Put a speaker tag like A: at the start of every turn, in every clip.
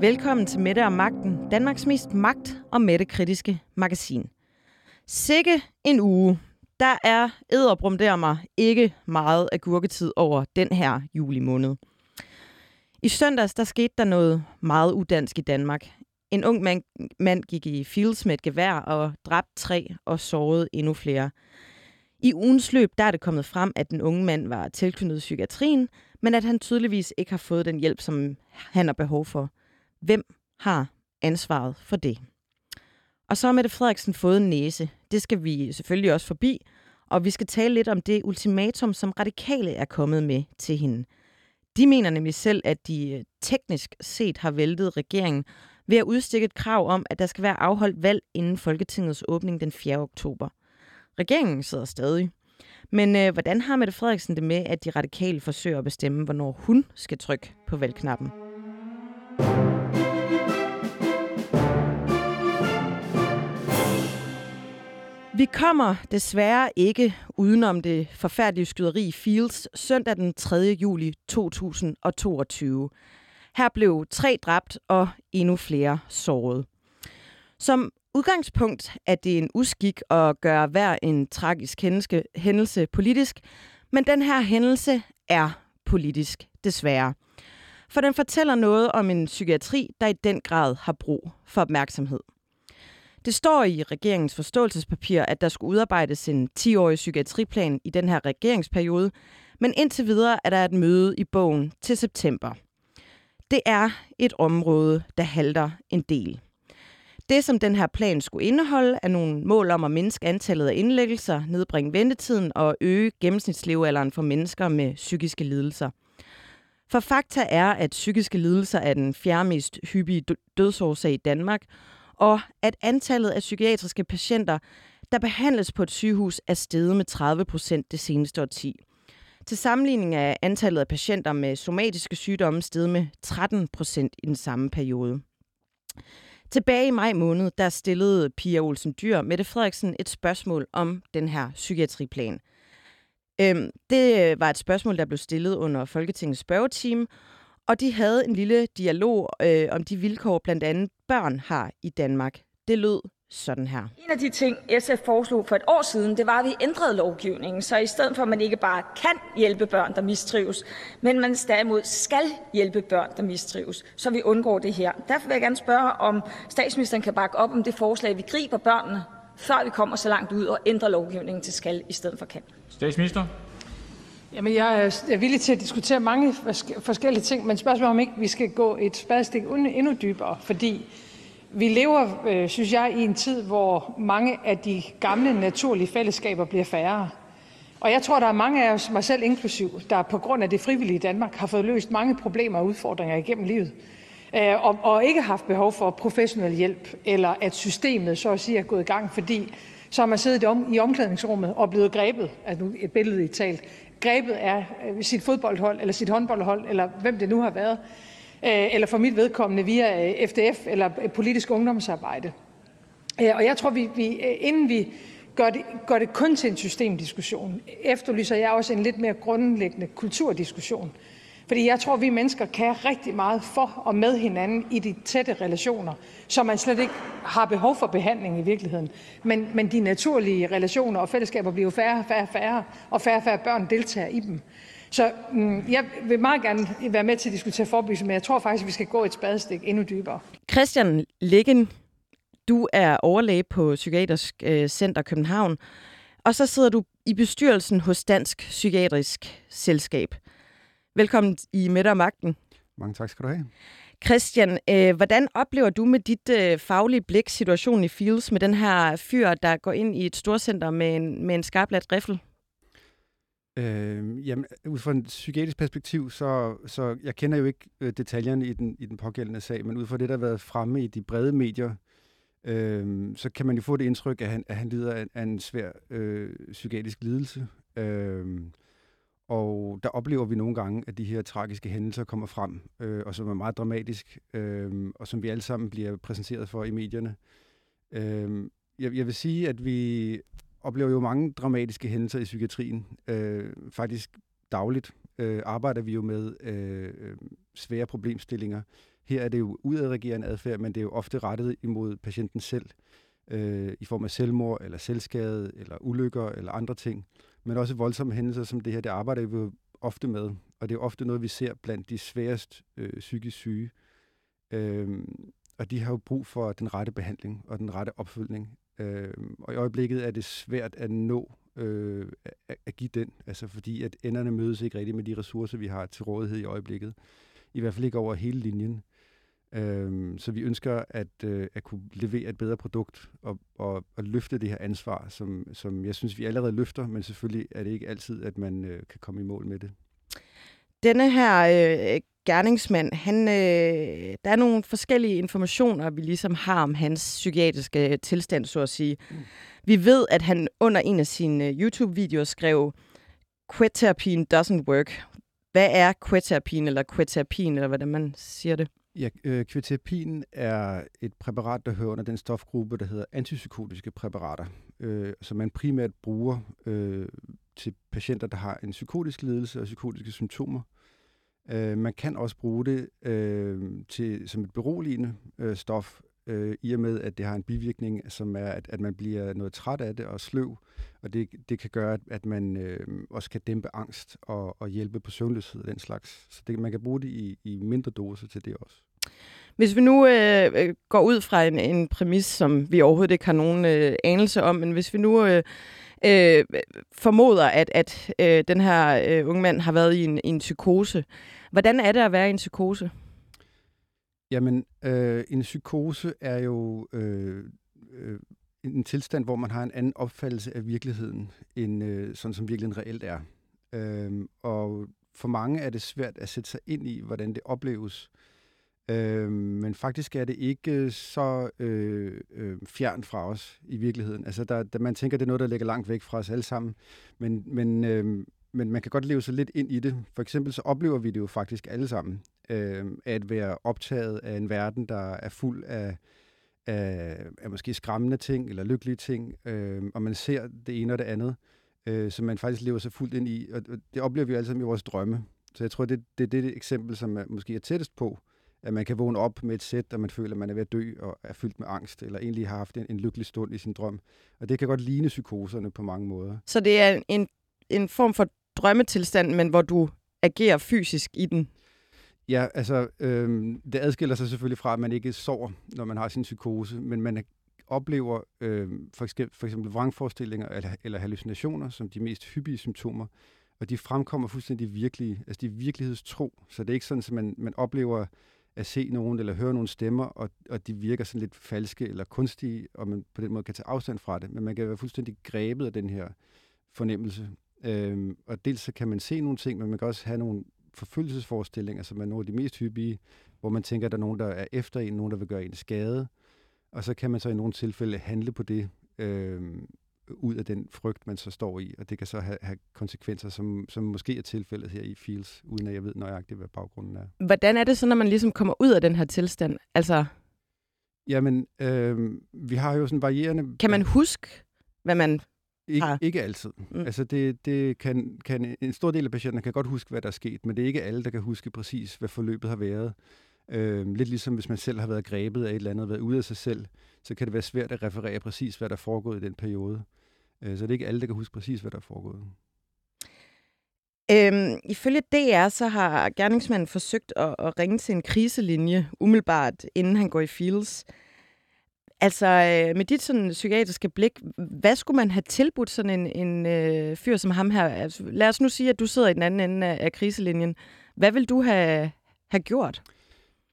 A: Velkommen til Mette og Magten, Danmarks mest magt- og mættekritiske magasin. Sikke en uge. Der er æderbrum der mig ikke meget af gurketid over den her juli måned. I søndags der skete der noget meget udansk i Danmark. En ung mand, mand gik i fields med et gevær og dræbte tre og sårede endnu flere. I ugens løb der er det kommet frem, at den unge mand var tilknyttet psykiatrien, men at han tydeligvis ikke har fået den hjælp, som han har behov for. Hvem har ansvaret for det? Og så har Mette Frederiksen fået en næse. Det skal vi selvfølgelig også forbi, og vi skal tale lidt om det ultimatum, som radikale er kommet med til hende. De mener nemlig selv, at de øh, teknisk set har væltet regeringen ved at udstikke et krav om, at der skal være afholdt valg inden Folketingets åbning den 4. oktober. Regeringen sidder stadig. Men øh, hvordan har Mette Frederiksen det med, at de radikale forsøger at bestemme, hvornår hun skal trykke på valgknappen? Vi kommer desværre ikke udenom det forfærdelige skyderi i Fields søndag den 3. juli 2022. Her blev tre dræbt og endnu flere såret. Som udgangspunkt er det en uskik at gøre hver en tragisk hændelse, hændelse politisk, men den her hændelse er politisk, desværre. For den fortæller noget om en psykiatri, der i den grad har brug for opmærksomhed. Det står i regeringens forståelsespapir, at der skulle udarbejdes en 10-årig psykiatriplan i den her regeringsperiode, men indtil videre er der et møde i bogen til september. Det er et område, der halter en del. Det, som den her plan skulle indeholde, er nogle mål om at mindske antallet af indlæggelser, nedbringe ventetiden og øge gennemsnitslevealderen for mennesker med psykiske lidelser. For fakta er, at psykiske lidelser er den fjerde mest hyppige dødsårsag i Danmark, og at antallet af psykiatriske patienter, der behandles på et sygehus, er steget med 30 procent det seneste årti. Til sammenligning er antallet af patienter med somatiske sygdomme steget med 13 procent i den samme periode. Tilbage i maj måned, der stillede Pia Olsen Dyr Mette Frederiksen et spørgsmål om den her psykiatriplan. Øhm, det øh, var et spørgsmål, der blev stillet under Folketingets spørgetime, og de havde en lille dialog øh, om de vilkår, blandt andet børn har i Danmark. Det lød sådan her.
B: En af de ting, SF foreslog for et år siden, det var, at vi ændrede lovgivningen, så i stedet for, at man ikke bare kan hjælpe børn, der mistrives, men man derimod skal hjælpe børn, der mistrives, så vi undgår det her. Derfor vil jeg gerne spørge, om statsministeren kan bakke op om det forslag, vi griber børnene, før vi kommer så langt ud og ændrer lovgivningen til skal i stedet for kan.
C: Statsminister?
D: Jamen, jeg er villig til at diskutere mange forskellige ting, men spørgsmålet om ikke vi skal gå et spadestik endnu dybere, fordi vi lever, øh, synes jeg, i en tid, hvor mange af de gamle naturlige fællesskaber bliver færre. Og jeg tror, der er mange af os, mig selv inklusiv, der på grund af det frivillige Danmark har fået løst mange problemer og udfordringer igennem livet. Øh, og, og ikke haft behov for professionel hjælp, eller at systemet så at sige er gået i gang, fordi så har man siddet om, i omklædningsrummet og blevet grebet, altså nu et billede i talt, grebet af øh, sit fodboldhold, eller sit håndboldhold, eller hvem det nu har været, øh, eller for mit vedkommende via øh, FDF eller politisk ungdomsarbejde. Og jeg tror, vi, vi inden vi gør det, gør det kun til en systemdiskussion, efterlyser jeg også en lidt mere grundlæggende kulturdiskussion. Fordi jeg tror, vi mennesker kan rigtig meget for og med hinanden i de tætte relationer, så man slet ikke har behov for behandling i virkeligheden. Men, men de naturlige relationer og fællesskaber bliver færre og færre, færre, og færre og færre børn deltager i dem. Så mm, jeg vil meget gerne være med til at diskutere forebyggelse, men jeg tror faktisk, at vi skal gå et spadestik endnu dybere.
A: Christian Liggen, du er overlæge på Psykiatrisk øh, Center København, og så sidder du i bestyrelsen hos Dansk Psykiatrisk Selskab. Velkommen i Midt og Magten.
E: Mange tak skal du have.
A: Christian, øh, hvordan oplever du med dit øh, faglige blik situationen i Fields med den her fyr, der går ind i et storcenter med en, med en skarplat riffel?
E: Øh, jamen, ud fra et psykiatrisk perspektiv, så, så jeg kender jo ikke øh, detaljerne i den, i den pågældende sag, men ud fra det, der har været fremme i de brede medier, øh, så kan man jo få det indtryk, at han, at han lider af, af en svær øh, psykiatrisk lidelse. Øh, og der oplever vi nogle gange, at de her tragiske hændelser kommer frem, øh, og som er meget dramatisk, øh, og som vi alle sammen bliver præsenteret for i medierne. Øh, jeg, jeg vil sige, at vi oplever jo mange dramatiske hændelser i psykiatrien, øh, faktisk dagligt. øh, arbejder vi jo med øh, svære problemstillinger. Her er det jo udadreagerende adfærd, men det er jo ofte rettet imod patienten selv, øh, i form af selvmord, eller selvskade, eller ulykker, eller andre ting. Men også voldsomme hændelser som det her, det arbejder vi jo ofte med. Og det er ofte noget, vi ser blandt de sværest øh, psykisk syge. Øhm, og de har jo brug for den rette behandling og den rette opfølgning. Øhm, og i øjeblikket er det svært at nå øh, at, at give den, altså fordi at enderne mødes ikke rigtigt med de ressourcer, vi har til rådighed i øjeblikket. I hvert fald ikke over hele linjen. Øh, så vi ønsker at, øh, at kunne levere et bedre produkt og, og, og løfte det her ansvar, som, som jeg synes, vi allerede løfter, men selvfølgelig er det ikke altid, at man øh, kan komme i mål med det.
A: Denne her øh, gerningsmand, han, øh, der er nogle forskellige informationer, vi ligesom har om hans psykiatriske tilstand, så at sige. Mm. Vi ved, at han under en af sine øh, YouTube-videoer skrev, quit-terapien doesn't work. Hvad er quit-terapien, eller quit-terapien, eller hvordan man siger det?
E: Ja, øh, quetiapin er et præparat, der hører under den stofgruppe, der hedder antipsykotiske præparater, øh, som man primært bruger øh, til patienter, der har en psykotisk lidelse og psykotiske symptomer. Øh, man kan også bruge det øh, til, som et beroligende øh, stof, øh, i og med, at det har en bivirkning, som er, at, at man bliver noget træt af det og sløv, og det, det kan gøre, at man øh, også kan dæmpe angst og, og hjælpe på søvnløshed og den slags. Så det, man kan bruge det i, i mindre doser til det også.
A: Hvis vi nu øh, øh, går ud fra en, en præmis, som vi overhovedet ikke har nogen øh, anelse om, men hvis vi nu øh, øh, formoder, at, at øh, den her øh, unge mand har været i en, i en psykose, hvordan er det at være i en psykose?
E: Jamen, øh, en psykose er jo øh, øh, en tilstand, hvor man har en anden opfattelse af virkeligheden, end øh, sådan som virkeligheden reelt er. Øh, og for mange er det svært at sætte sig ind i, hvordan det opleves. Øh, men faktisk er det ikke øh, så øh, øh, fjern fra os i virkeligheden. Altså, der, der, man tænker, det er noget, der ligger langt væk fra os alle sammen. Men, men, øh, men man kan godt leve sig lidt ind i det. For eksempel så oplever vi det jo faktisk alle sammen. Øh, at være optaget af en verden, der er fuld af, af, af måske skræmmende ting eller lykkelige ting. Øh, og man ser det ene og det andet, øh, som man faktisk lever sig fuldt ind i. Og det oplever vi alle sammen i vores drømme. Så jeg tror, det, det er det eksempel, som er, måske er tættest på at man kan vågne op med et sæt, og man føler, at man er ved at dø og er fyldt med angst, eller egentlig har haft en, en lykkelig stund i sin drøm. Og det kan godt ligne psykoserne på mange måder.
A: Så det er en, en form for drømmetilstand, men hvor du agerer fysisk i den?
E: Ja, altså øh, det adskiller sig selvfølgelig fra, at man ikke sover, når man har sin psykose, men man oplever øh, for, eksempel, for eksempel vrangforestillinger eller, eller hallucinationer som de mest hyppige symptomer, og de fremkommer fuldstændig virkelige, altså de er virkelighedstro, så det er ikke sådan, at man, man oplever at se nogen eller høre nogle stemmer, og, og de virker sådan lidt falske eller kunstige, og man på den måde kan tage afstand fra det. Men man kan være fuldstændig grebet af den her fornemmelse. Øhm, og dels så kan man se nogle ting, men man kan også have nogle forfølgelsesforestillinger, som er nogle af de mest hyppige, hvor man tænker, at der er nogen, der er efter en, nogen, der vil gøre en skade. Og så kan man så i nogle tilfælde handle på det, øhm, ud af den frygt, man så står i, og det kan så have, have konsekvenser, som, som måske er tilfældet her i Fields, uden at jeg ved nøjagtigt, hvad baggrunden er.
A: Hvordan er det så, når man ligesom kommer ud af den her tilstand? Altså...
E: Jamen, øh, vi har jo sådan varierende...
A: Kan man huske, hvad man
E: ikke, har? Ikke altid. Mm. Altså, det, det kan, kan, en stor del af patienterne kan godt huske, hvad der er sket, men det er ikke alle, der kan huske præcis, hvad forløbet har været. Øh, lidt ligesom hvis man selv har været grebet af et eller andet, været ude af sig selv, så kan det være svært at referere præcis, hvad der er foregået i den periode. Øh, så det er ikke alle, der kan huske præcis, hvad der er foregået.
A: Øhm, ifølge DR, så har gerningsmanden forsøgt at, at ringe til en kriselinje umiddelbart, inden han går i fields. Altså, øh, med dit sådan psykiatriske blik, hvad skulle man have tilbudt sådan en, en øh, fyr som ham her? Altså, lad os nu sige, at du sidder i den anden ende af, af kriselinjen. Hvad vil du have, have gjort?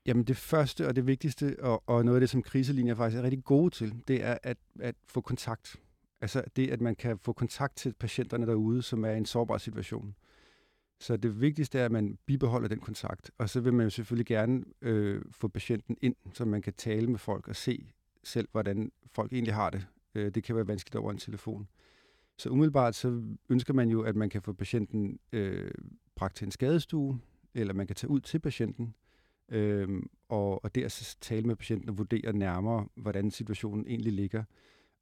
E: Jamen det første og det vigtigste, og, og noget af det, som kriselinjer faktisk er rigtig gode til, det er at, at få kontakt. Altså det, at man kan få kontakt til patienterne derude, som er i en sårbar situation. Så det vigtigste er, at man bibeholder den kontakt. Og så vil man jo selvfølgelig gerne øh, få patienten ind, så man kan tale med folk og se selv, hvordan folk egentlig har det. Øh, det kan være vanskeligt over en telefon. Så umiddelbart så ønsker man jo, at man kan få patienten øh, bragt til en skadestue, eller man kan tage ud til patienten, øh, og, og der så tale med patienten og vurdere nærmere, hvordan situationen egentlig ligger.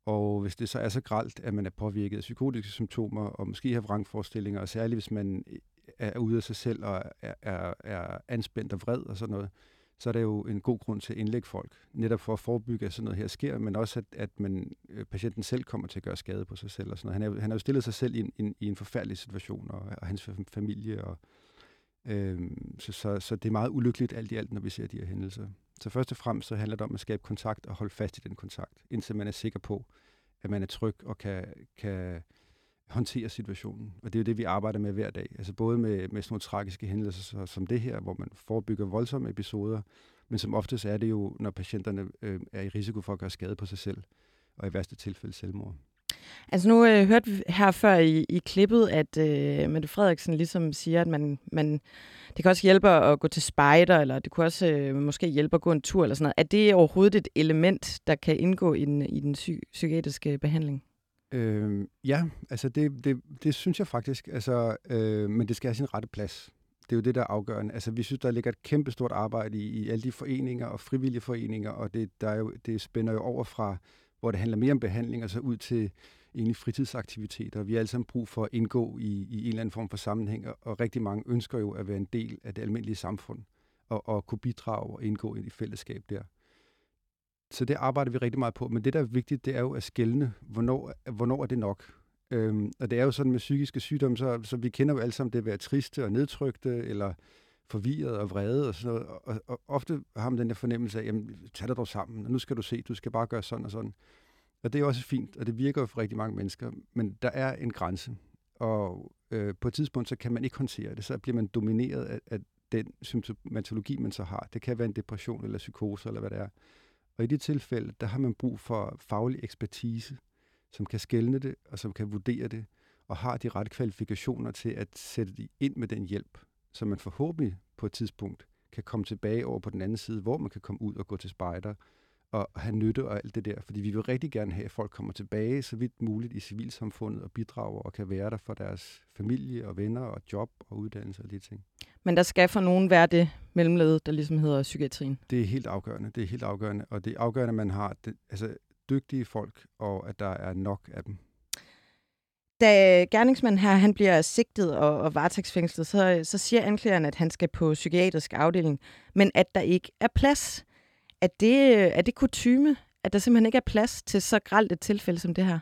E: Og hvis det så er så gralt, at man er påvirket af psykotiske symptomer, og måske har vrangforestillinger, og særligt hvis man øh, er ude af sig selv og er, er, er anspændt og vred og sådan noget, så er der jo en god grund til at indlægge folk, netop for at forebygge, at sådan noget her sker, men også at, at man, øh, patienten selv kommer til at gøre skade på sig selv. Og sådan noget. Han, er, han har jo stillet sig selv i en, i en forfærdelig situation, og, og hans familie. Og, øh, så, så, så det er meget ulykkeligt alt i alt, når vi ser de her hændelser. Så først og fremmest så handler det om at skabe kontakt og holde fast i den kontakt, indtil man er sikker på, at man er tryg og kan, kan håndtere situationen. Og det er jo det, vi arbejder med hver dag. Altså både med, med sådan nogle tragiske hændelser som det her, hvor man forebygger voldsomme episoder, men som oftest er det jo, når patienterne øh, er i risiko for at gøre skade på sig selv, og i værste tilfælde selvmord.
A: Altså nu øh, hørte vi her før i, i klippet, at øh, Mette Frederiksen ligesom siger, at man, man, det kan også hjælpe at gå til spejder, eller det kunne også øh, måske hjælpe at gå en tur eller sådan noget. Er det overhovedet et element, der kan indgå i den, i den psy- psykiatriske behandling?
E: Øh, ja, altså det, det, det synes jeg faktisk, altså, øh, men det skal have sin rette plads. Det er jo det, der er afgørende. Altså, vi synes, der ligger et kæmpe stort arbejde i, i alle de foreninger og frivillige foreninger, og det, der er jo, det spænder jo over fra, hvor det handler mere om behandling, og så ud til egentlig fritidsaktiviteter. Vi har alle sammen brug for at indgå i, i en eller anden form for sammenhæng, og rigtig mange ønsker jo at være en del af det almindelige samfund, og, og kunne bidrage og indgå i et fællesskab der så det arbejder vi rigtig meget på. Men det, der er vigtigt, det er jo at skælne, hvornår, hvornår er det nok. Øhm, og det er jo sådan med psykiske sygdomme, så, så vi kender jo alle sammen det at være triste og nedtrykte, eller forvirret og vrede og sådan noget. Og, og ofte har man den der fornemmelse af, jamen, tag dig dog sammen, og nu skal du se, du skal bare gøre sådan og sådan. Og det er også fint, og det virker jo for rigtig mange mennesker, men der er en grænse. Og øh, på et tidspunkt, så kan man ikke håndtere det, så bliver man domineret af, af den symptomatologi, man så har. Det kan være en depression eller psykose, eller hvad det er. Og i de tilfælde, der har man brug for faglig ekspertise, som kan skælne det, og som kan vurdere det, og har de rette kvalifikationer til at sætte det ind med den hjælp, så man forhåbentlig på et tidspunkt kan komme tilbage over på den anden side, hvor man kan komme ud og gå til spejder, og have nytte og alt det der. Fordi vi vil rigtig gerne have, at folk kommer tilbage så vidt muligt i civilsamfundet og bidrager og kan være der for deres familie og venner og job og uddannelse og de ting.
A: Men der skal for nogen være det mellemled, der ligesom hedder psykiatrien.
E: Det er helt afgørende. Det er helt afgørende. Og det er afgørende, at man har det, altså, dygtige folk, og at der er nok af dem.
A: Da gerningsmanden her han bliver sigtet og, og varetægtsfængslet, så, så siger anklageren, at han skal på psykiatrisk afdeling, men at der ikke er plads. Er det, er det kutyme, at der simpelthen ikke er plads til så gralt et tilfælde som det her?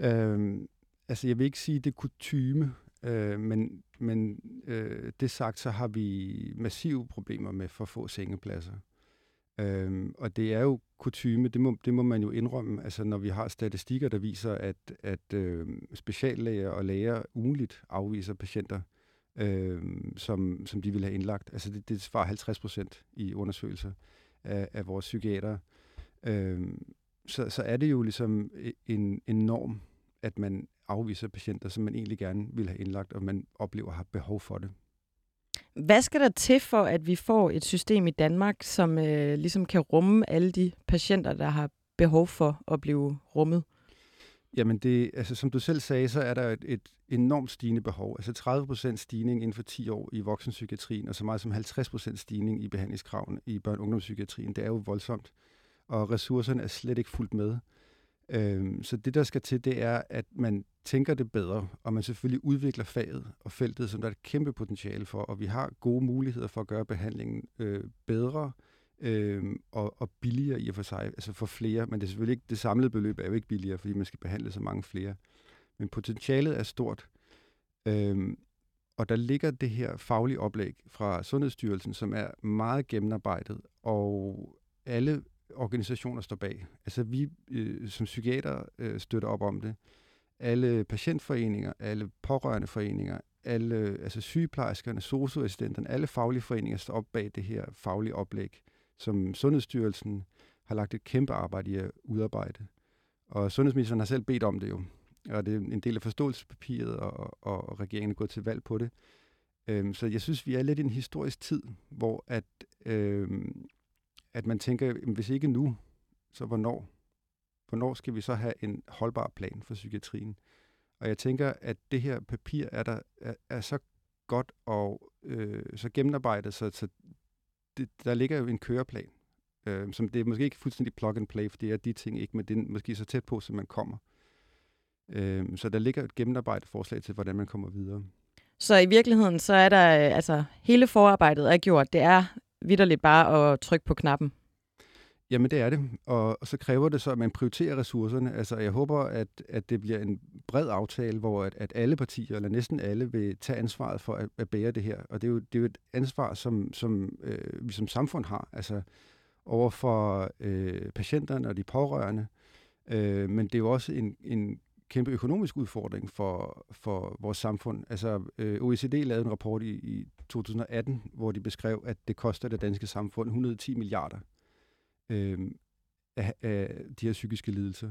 E: Øhm, altså, jeg vil ikke sige, at det er kutyme, øh, men, men øh, det sagt, så har vi massive problemer med for få sengepladser. Øhm, og det er jo kutyme, det må, det må man jo indrømme, altså når vi har statistikker, der viser, at, at øh, speciallæger og læger ugenligt afviser patienter, øh, som, som de vil have indlagt. Altså det, det svarer 50 procent i undersøgelser af, af vores psykiater. Øh, så, så er det jo ligesom e, en, en norm, at man afviser patienter, som man egentlig gerne vil have indlagt, og man oplever har behov for det.
A: Hvad skal der til for, at vi får et system i Danmark, som øh, ligesom kan rumme alle de patienter, der har behov for at blive rummet?
E: Jamen, det, altså, som du selv sagde, så er der et, et enormt stigende behov. Altså 30 procent stigning inden for 10 år i voksenpsykiatrien, og så meget som 50 procent stigning i behandlingskraven i børn- og ungdomspsykiatrien. Det er jo voldsomt, og ressourcerne er slet ikke fuldt med. Øhm, så det, der skal til, det er, at man tænker det bedre, og man selvfølgelig udvikler faget og feltet, som der er et kæmpe potentiale for, og vi har gode muligheder for at gøre behandlingen øh, bedre øh, og, og billigere i og for sig, altså for flere, men det er selvfølgelig ikke, det samlede beløb er jo ikke billigere, fordi man skal behandle så mange flere. Men potentialet er stort, øh, og der ligger det her faglige oplæg fra Sundhedsstyrelsen, som er meget gennemarbejdet, og alle organisationer står bag. Altså vi øh, som psykiater øh, støtter op om det. Alle patientforeninger, alle pårørende foreninger, alle altså sygeplejerskerne, socioassistenterne, alle faglige foreninger står op bag det her faglige oplæg, som Sundhedsstyrelsen har lagt et kæmpe arbejde i at udarbejde. Og sundhedsministeren har selv bedt om det jo, og det er en del af forståelsespapiret, og, og regeringen er gået til valg på det. Øhm, så jeg synes, vi er lidt i en historisk tid, hvor at øhm, at man tænker, hvis ikke nu, så hvornår? Hvornår skal vi så have en holdbar plan for psykiatrien? Og jeg tænker, at det her papir er, der, er, er så godt og øh, så gennemarbejdet, så, så det, der ligger jo en køreplan, øh, som det er måske ikke fuldstændig plug and play, for det er de ting ikke, men det er måske så tæt på, som man kommer. Øh, så der ligger et gennemarbejdet forslag til, hvordan man kommer videre.
A: Så i virkeligheden, så er der, øh, altså hele forarbejdet er gjort. Det er vidderligt bare at trykke på knappen.
E: Jamen det er det, og, så kræver det så, at man prioriterer ressourcerne. Altså jeg håber, at, at det bliver en bred aftale, hvor at, at alle partier, eller næsten alle, vil tage ansvaret for at, at bære det her. Og det er jo, det er jo et ansvar, som, som øh, vi som samfund har, altså over for øh, patienterne og de pårørende. Øh, men det er jo også en, en kæmpe økonomisk udfordring for, for vores samfund. Altså øh, OECD lavede en rapport i, i 2018, hvor de beskrev, at det koster det danske samfund 110 milliarder øh, af, af de her psykiske lidelser.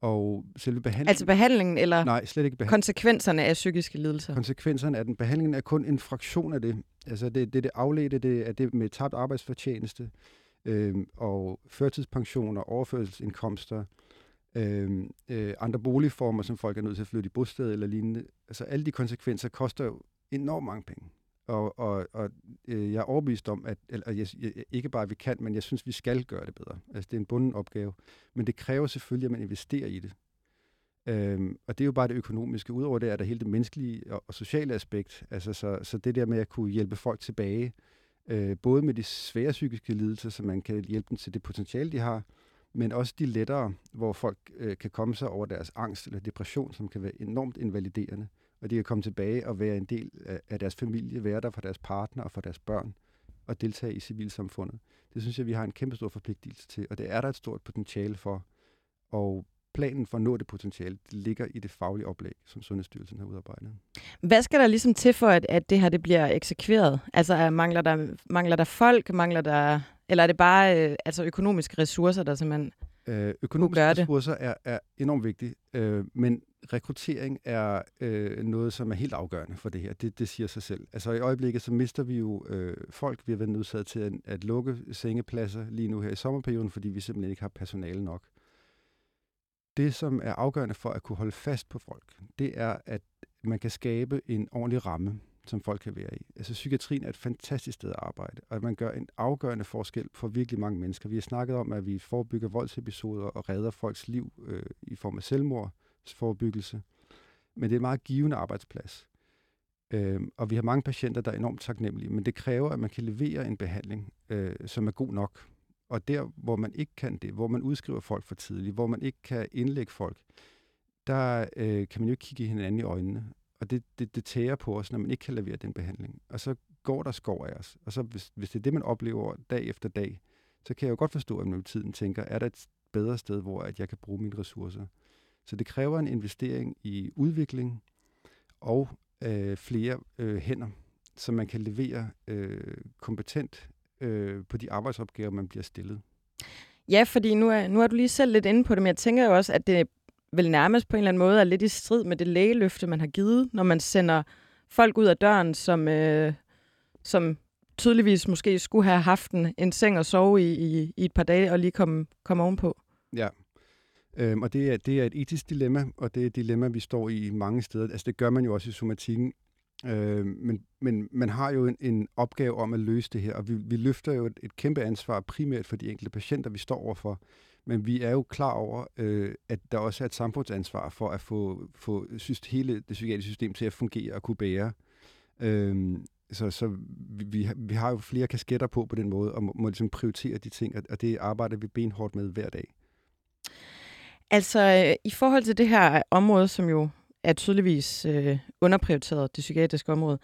E: Og selve behandlingen...
A: Altså behandlingen, eller
E: nej, slet ikke behandling.
A: konsekvenserne af psykiske lidelser?
E: Konsekvenserne af den. Behandlingen er kun en fraktion af det. Altså det, det, det afledte, det er det med tabt arbejdsfortjeneste, øh, og førtidspensioner, overførselsindkomster, øh, øh, andre boligformer, som folk er nødt til at flytte i bosted eller lignende. Altså alle de konsekvenser koster jo enormt mange penge. Og, og, og øh, jeg er overbevist om, at eller, jeg, jeg, ikke bare at vi kan, men jeg synes, vi skal gøre det bedre. Altså det er en bunden opgave. Men det kræver selvfølgelig, at man investerer i det. Øhm, og det er jo bare det økonomiske. Udover det er der hele det menneskelige og, og sociale aspekt. Altså så, så det der med at kunne hjælpe folk tilbage, øh, både med de svære psykiske lidelser, så man kan hjælpe dem til det potentiale, de har, men også de lettere, hvor folk øh, kan komme sig over deres angst eller depression, som kan være enormt invaliderende og de kan komme tilbage og være en del af, deres familie, være der for deres partner og for deres børn, og deltage i civilsamfundet. Det synes jeg, vi har en kæmpe stor forpligtelse til, og det er der et stort potentiale for. Og planen for at nå det potentiale det ligger i det faglige oplæg, som Sundhedsstyrelsen har udarbejdet.
A: Hvad skal der ligesom til for, at, at det her det bliver eksekveret? Altså mangler der, mangler der folk, mangler der, eller er det bare øh, altså økonomiske ressourcer, der simpelthen
E: øh, Økonomiske ressourcer er, er enormt vigtige, øh, men rekruttering er øh, noget, som er helt afgørende for det her. Det, det siger sig selv. Altså i øjeblikket, så mister vi jo øh, folk. Vi har været nødsaget til at, at lukke sengepladser lige nu her i sommerperioden, fordi vi simpelthen ikke har personale nok. Det, som er afgørende for at kunne holde fast på folk, det er, at man kan skabe en ordentlig ramme, som folk kan være i. Altså psykiatrien er et fantastisk sted at arbejde, og at man gør en afgørende forskel for virkelig mange mennesker. Vi har snakket om, at vi forebygger voldsepisoder og redder folks liv øh, i form af selvmordsforebyggelse. Men det er en meget givende arbejdsplads. Øh, og vi har mange patienter, der er enormt taknemmelige, men det kræver, at man kan levere en behandling, øh, som er god nok. Og der, hvor man ikke kan det, hvor man udskriver folk for tidligt, hvor man ikke kan indlægge folk, der øh, kan man jo ikke kigge hinanden i øjnene. Og det, det, det tærer på os, når man ikke kan levere den behandling. Og så går der skov af os. Og så hvis, hvis det er det, man oplever dag efter dag, så kan jeg jo godt forstå, at man med tiden tænker, er der et bedre sted, hvor at jeg kan bruge mine ressourcer? Så det kræver en investering i udvikling og øh, flere øh, hænder, så man kan levere øh, kompetent øh, på de arbejdsopgaver, man bliver stillet.
A: Ja, fordi nu er, nu er du lige selv lidt inde på det, men jeg tænker jo også, at det vel nærmest på en eller anden måde er lidt i strid med det lægeløfte, man har givet, når man sender folk ud af døren, som, øh, som tydeligvis måske skulle have haft en, en seng at sove i, i, i et par dage og lige komme, komme ovenpå.
E: Ja, øhm, og det er, det er et etisk dilemma, og det er et dilemma, vi står i mange steder. Altså det gør man jo også i somatikken. Øh, men, men man har jo en, en opgave om at løse det her, og vi, vi løfter jo et, et kæmpe ansvar primært for de enkelte patienter, vi står overfor. Men vi er jo klar over, øh, at der også er et samfundsansvar for at få, få syst, hele det psykiatriske system til at fungere og kunne bære. Øh, så så vi, vi, har jo flere kasketter på på den måde, og må, må ligesom prioritere de ting, og, og det arbejder vi benhårdt med hver dag.
A: Altså, øh, i forhold til det her område, som jo er tydeligvis øh, underprioriteret, det psykiatriske område,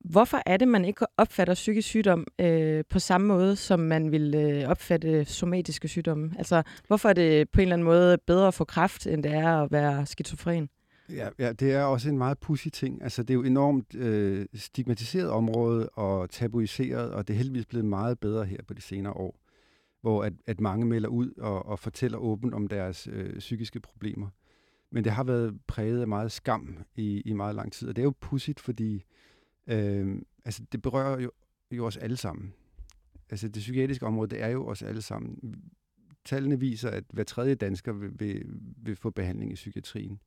A: Hvorfor er det, man ikke opfatter psykisk sygdom øh, på samme måde, som man vil øh, opfatte somatiske sygdomme? Altså, hvorfor er det på en eller anden måde bedre at få kræft, end det er at være skizofren?
E: Ja, ja, det er også en meget pussy ting. Altså, det er jo enormt øh, stigmatiseret område og tabuiseret, og det er heldigvis blevet meget bedre her på de senere år, hvor at, at mange melder ud og, og fortæller åbent om deres øh, psykiske problemer. Men det har været præget af meget skam i, i meget lang tid, og det er jo pudsigt, fordi Øh, altså, det berører jo, jo os alle sammen. Altså, det psykiatriske område, det er jo os alle sammen. Tallene viser, at hver tredje dansker vil, vil, vil få behandling i psykiatrien.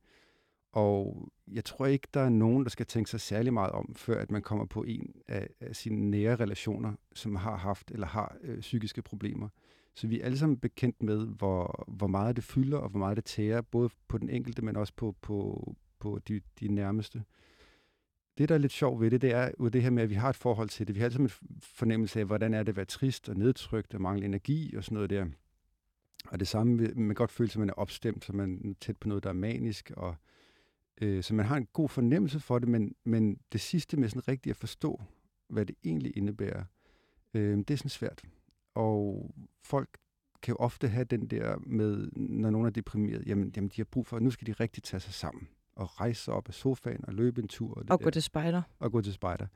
E: Og jeg tror ikke, der er nogen, der skal tænke sig særlig meget om, før at man kommer på en af, af sine nære relationer, som har haft eller har øh, psykiske problemer. Så vi er alle sammen bekendt med, hvor, hvor meget det fylder, og hvor meget det tærer, både på den enkelte, men også på, på, på de, de nærmeste det, der er lidt sjovt ved det, det er jo det her med, at vi har et forhold til det. Vi har altid en fornemmelse af, hvordan er det at være trist og nedtrykt og mangle energi og sådan noget der. Og det samme, med, man godt føle, at man er opstemt, så man er tæt på noget, der er manisk. Og, øh, så man har en god fornemmelse for det, men, men det sidste med sådan rigtigt at forstå, hvad det egentlig indebærer, øh, det er sådan svært. Og folk kan jo ofte have den der med, når nogen er deprimeret, jamen, jamen de har brug for, at nu skal de rigtig tage sig sammen og rejse sig op af sofaen og løbe en tur. Og,
A: det og gå til spejder.
E: Og gå til spejder.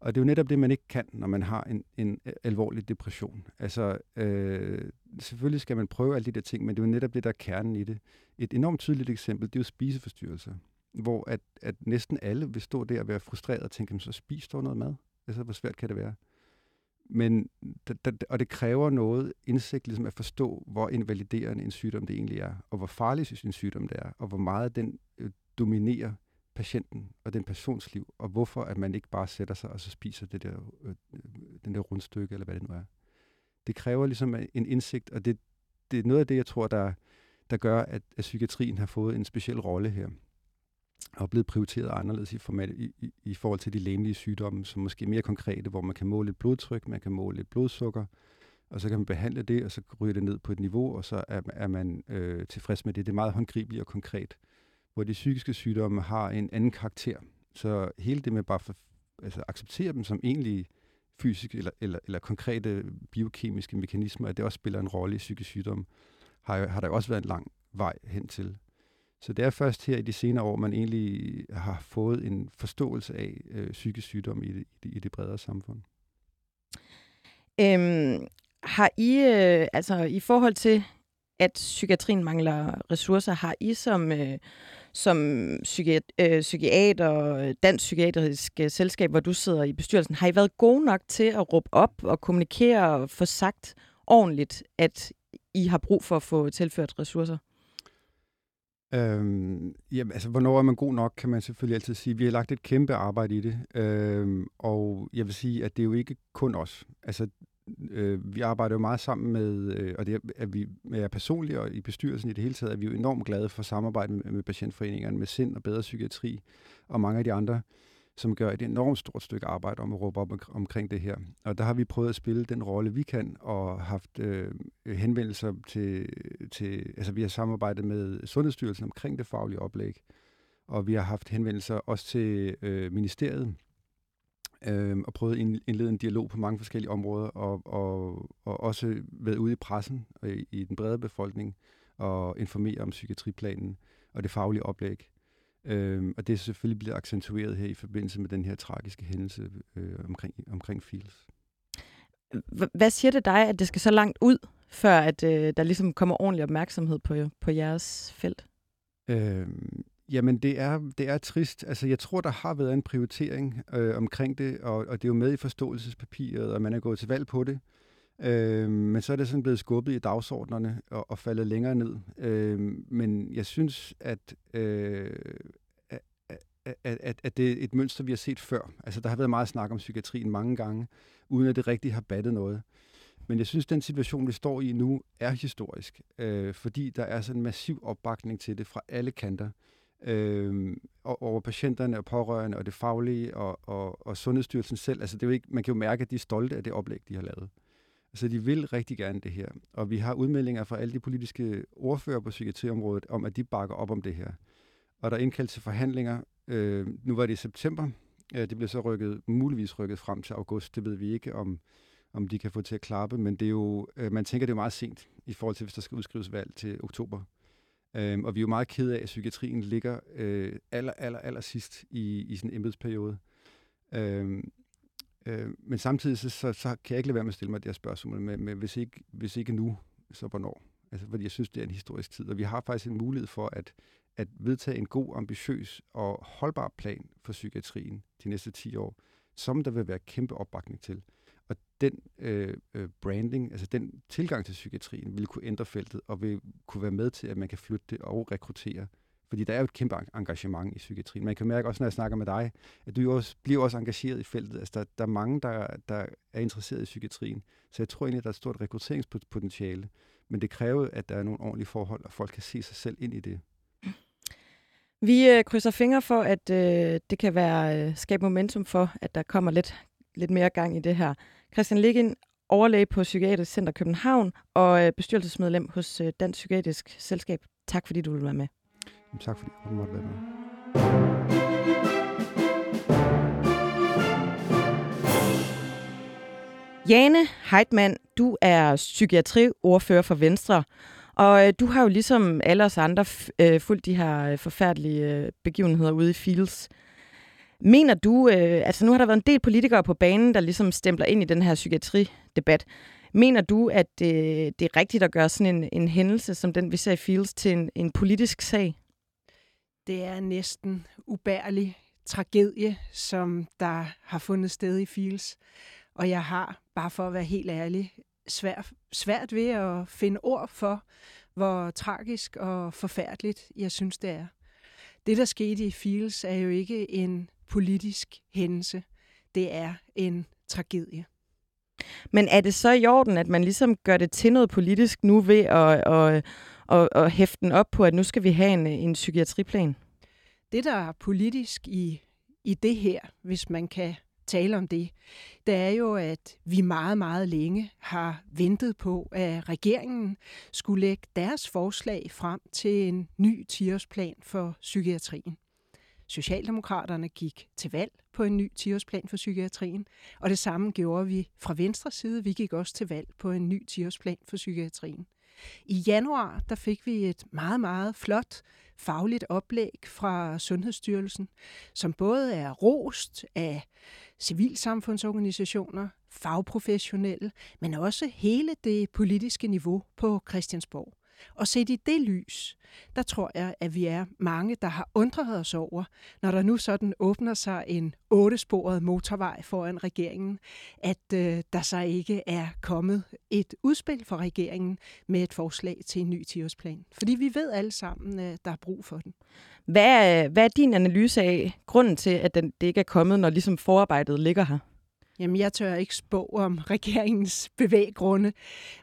E: Og det er jo netop det, man ikke kan, når man har en, en alvorlig depression. Altså, øh, selvfølgelig skal man prøve alle de der ting, men det er jo netop det, der er kernen i det. Et enormt tydeligt eksempel, det er jo spiseforstyrrelser, hvor at, at næsten alle vil stå der og være frustreret og tænke, så spis dog noget mad. Altså, hvor svært kan det være? Men, og det kræver noget indsigt ligesom at forstå, hvor invaliderende en sygdom det egentlig er, og hvor farlig en sygdom det er, og hvor meget den øh, dominerer patienten og den persons liv, og hvorfor at man ikke bare sætter sig og så spiser det der, øh, øh den der rundstykke, eller hvad det nu er. Det kræver ligesom øh, en indsigt, og det, det er noget af det, jeg tror, der, der gør, at, at psykiatrien har fået en speciel rolle her og blevet prioriteret anderledes i, format, i, i, i forhold til de læmelige sygdomme, som måske er mere konkrete, hvor man kan måle et blodtryk, man kan måle et blodsukker, og så kan man behandle det, og så ryger det ned på et niveau, og så er, er man øh, tilfreds med det. Det er meget håndgribeligt og konkret. Hvor de psykiske sygdomme har en anden karakter. Så hele det med bare for, altså acceptere dem som egentlig fysiske eller, eller, eller konkrete biokemiske mekanismer, at det også spiller en rolle i psykisk sygdom, har, har der også været en lang vej hen til. Så det er først her i de senere år, man egentlig har fået en forståelse af øh, psykisk sygdom i det, i, det, i det bredere samfund.
A: Øhm, har I, øh, altså i forhold til, at psykiatrien mangler ressourcer, har I som, øh, som psykiat, øh, psykiater, øh, Dansk Psykiatrisk øh, Selskab, hvor du sidder i bestyrelsen, har I været gode nok til at råbe op og kommunikere og få sagt ordentligt, at I har brug for at få tilført ressourcer?
E: Øhm, jamen, altså, hvornår er man god nok, kan man selvfølgelig altid sige. Vi har lagt et kæmpe arbejde i det, øhm, og jeg vil sige, at det er jo ikke kun os. Altså, øh, vi arbejder jo meget sammen med, øh, og det er, vi er personligt og i bestyrelsen i det hele taget, er vi jo enormt glade for samarbejde med, med patientforeningerne, med sind og bedre psykiatri og mange af de andre som gør et enormt stort stykke arbejde om at råbe op omkring det her. Og der har vi prøvet at spille den rolle, vi kan, og haft øh, henvendelser til, til, altså vi har samarbejdet med Sundhedsstyrelsen omkring det faglige oplæg, og vi har haft henvendelser også til øh, ministeriet, øh, og prøvet at indlede en dialog på mange forskellige områder, og, og, og også været ude i pressen og i, i den brede befolkning, og informere om psykiatriplanen og det faglige oplæg. Øhm, og det er selvfølgelig blevet accentueret her i forbindelse med den her tragiske hændelse øh, omkring, omkring Fields.
A: Hvad siger det dig, at det skal så langt ud, før at øh, der ligesom kommer ordentlig opmærksomhed på, på jeres felt?
E: Øhm, jamen, det er, det er trist. Altså, jeg tror, der har været en prioritering øh, omkring det, og, og det er jo med i forståelsespapiret, og man er gået til valg på det. Øh, men så er det sådan blevet skubbet i dagsordnerne og, og faldet længere ned. Øh, men jeg synes, at, øh, at, at, at det er et mønster, vi har set før. Altså, der har været meget snak om psykiatrien mange gange, uden at det rigtig har battet noget. Men jeg synes, at den situation, vi står i nu, er historisk, øh, fordi der er sådan en massiv opbakning til det fra alle kanter. Øh, over patienterne og pårørende og det faglige og, og, og Sundhedsstyrelsen selv. Altså, det er jo ikke, man kan jo mærke, at de er stolte af det oplæg, de har lavet. Så de vil rigtig gerne det her. Og vi har udmeldinger fra alle de politiske ordfører på psykiatriområdet om, at de bakker op om det her. Og der er indkaldt til forhandlinger. Øh, nu var det i september. Øh, det blev så rykket, muligvis rykket frem til august. Det ved vi ikke, om, om de kan få til at klappe. Men det er jo, øh, man tænker, det er meget sent i forhold til, hvis der skal udskrives valg til oktober. Øhm, og vi er jo meget ked af, at psykiatrien ligger øh, aller, aller, aller sidst i, i sådan en embedsperiode. Øhm, Øh, men samtidig så, så, så kan jeg ikke lade være med at stille mig det her spørgsmål men, men hvis, ikke, hvis ikke nu, så hvornår? Altså, fordi jeg synes, det er en historisk tid, og vi har faktisk en mulighed for at, at vedtage en god, ambitiøs og holdbar plan for psykiatrien de næste 10 år, som der vil være kæmpe opbakning til. Og den øh, øh, branding, altså den tilgang til psykiatrien, vil kunne ændre feltet, og vil kunne være med til, at man kan flytte det og rekruttere fordi der er jo et kæmpe engagement i psykiatrien. Man kan mærke også, når jeg snakker med dig, at du jo også, bliver også engageret i feltet. Altså, der, der er mange, der, der er interesseret i psykiatrien. Så jeg tror egentlig, at der er et stort rekrutteringspotentiale. Men det kræver, at der er nogle ordentlige forhold, og folk kan se sig selv ind i det.
A: Vi øh, krydser fingre for, at øh, det kan være øh, skabe momentum for, at der kommer lidt, lidt mere gang i det her. Christian Liggin, overlæge på Psykiatrisk Center København og øh, bestyrelsesmedlem hos øh, Dansk Psykiatrisk Selskab. Tak fordi du ville være med.
E: Tak fordi du måtte være med.
A: Jane Heitmann, du er psykiatriordfører for Venstre, og øh, du har jo ligesom alle os andre øh, fulgt de her øh, forfærdelige øh, begivenheder ude i Fields. Mener du, øh, altså nu har der været en del politikere på banen, der ligesom stempler ind i den her psykiatridebat. Mener du, at øh, det er rigtigt at gøre sådan en, en hændelse, som den vi ser i Fields, til en, en politisk sag?
C: Det er næsten ubærlig tragedie, som der har fundet sted i Fields. Og jeg har, bare for at være helt ærlig, svært, svært ved at finde ord for, hvor tragisk og forfærdeligt jeg synes, det er. Det, der skete i Fields, er jo ikke en politisk hændelse. Det er en tragedie.
A: Men er det så i orden, at man ligesom gør det til noget politisk nu ved at, at, at, at hæfte den op på, at nu skal vi have en, en psykiatriplan?
C: Det, der er politisk i, i det her, hvis man kan tale om det, det er jo, at vi meget, meget længe har ventet på, at regeringen skulle lægge deres forslag frem til en ny 10-årsplan for psykiatrien. Socialdemokraterne gik til valg på en ny 10-årsplan for psykiatrien, og det samme gjorde vi fra venstre side. Vi gik også til valg på en ny 10-årsplan for psykiatrien. I januar der fik vi et meget, meget flot fagligt oplæg fra Sundhedsstyrelsen, som både er rost af civilsamfundsorganisationer, fagprofessionelle, men også hele det politiske niveau på Christiansborg. Og set i det lys, der tror jeg, at vi er mange, der har undret os over, når der nu sådan åbner sig en ottesporet motorvej foran regeringen, at øh, der så ikke er kommet et udspil for regeringen med et forslag til en ny 10-årsplan. Fordi vi ved alle sammen, at der er brug for den.
A: Hvad er, hvad er din analyse af grunden til, at den, det ikke er kommet, når ligesom forarbejdet ligger her?
C: Jamen, jeg tør ikke spå om regeringens bevæggrunde,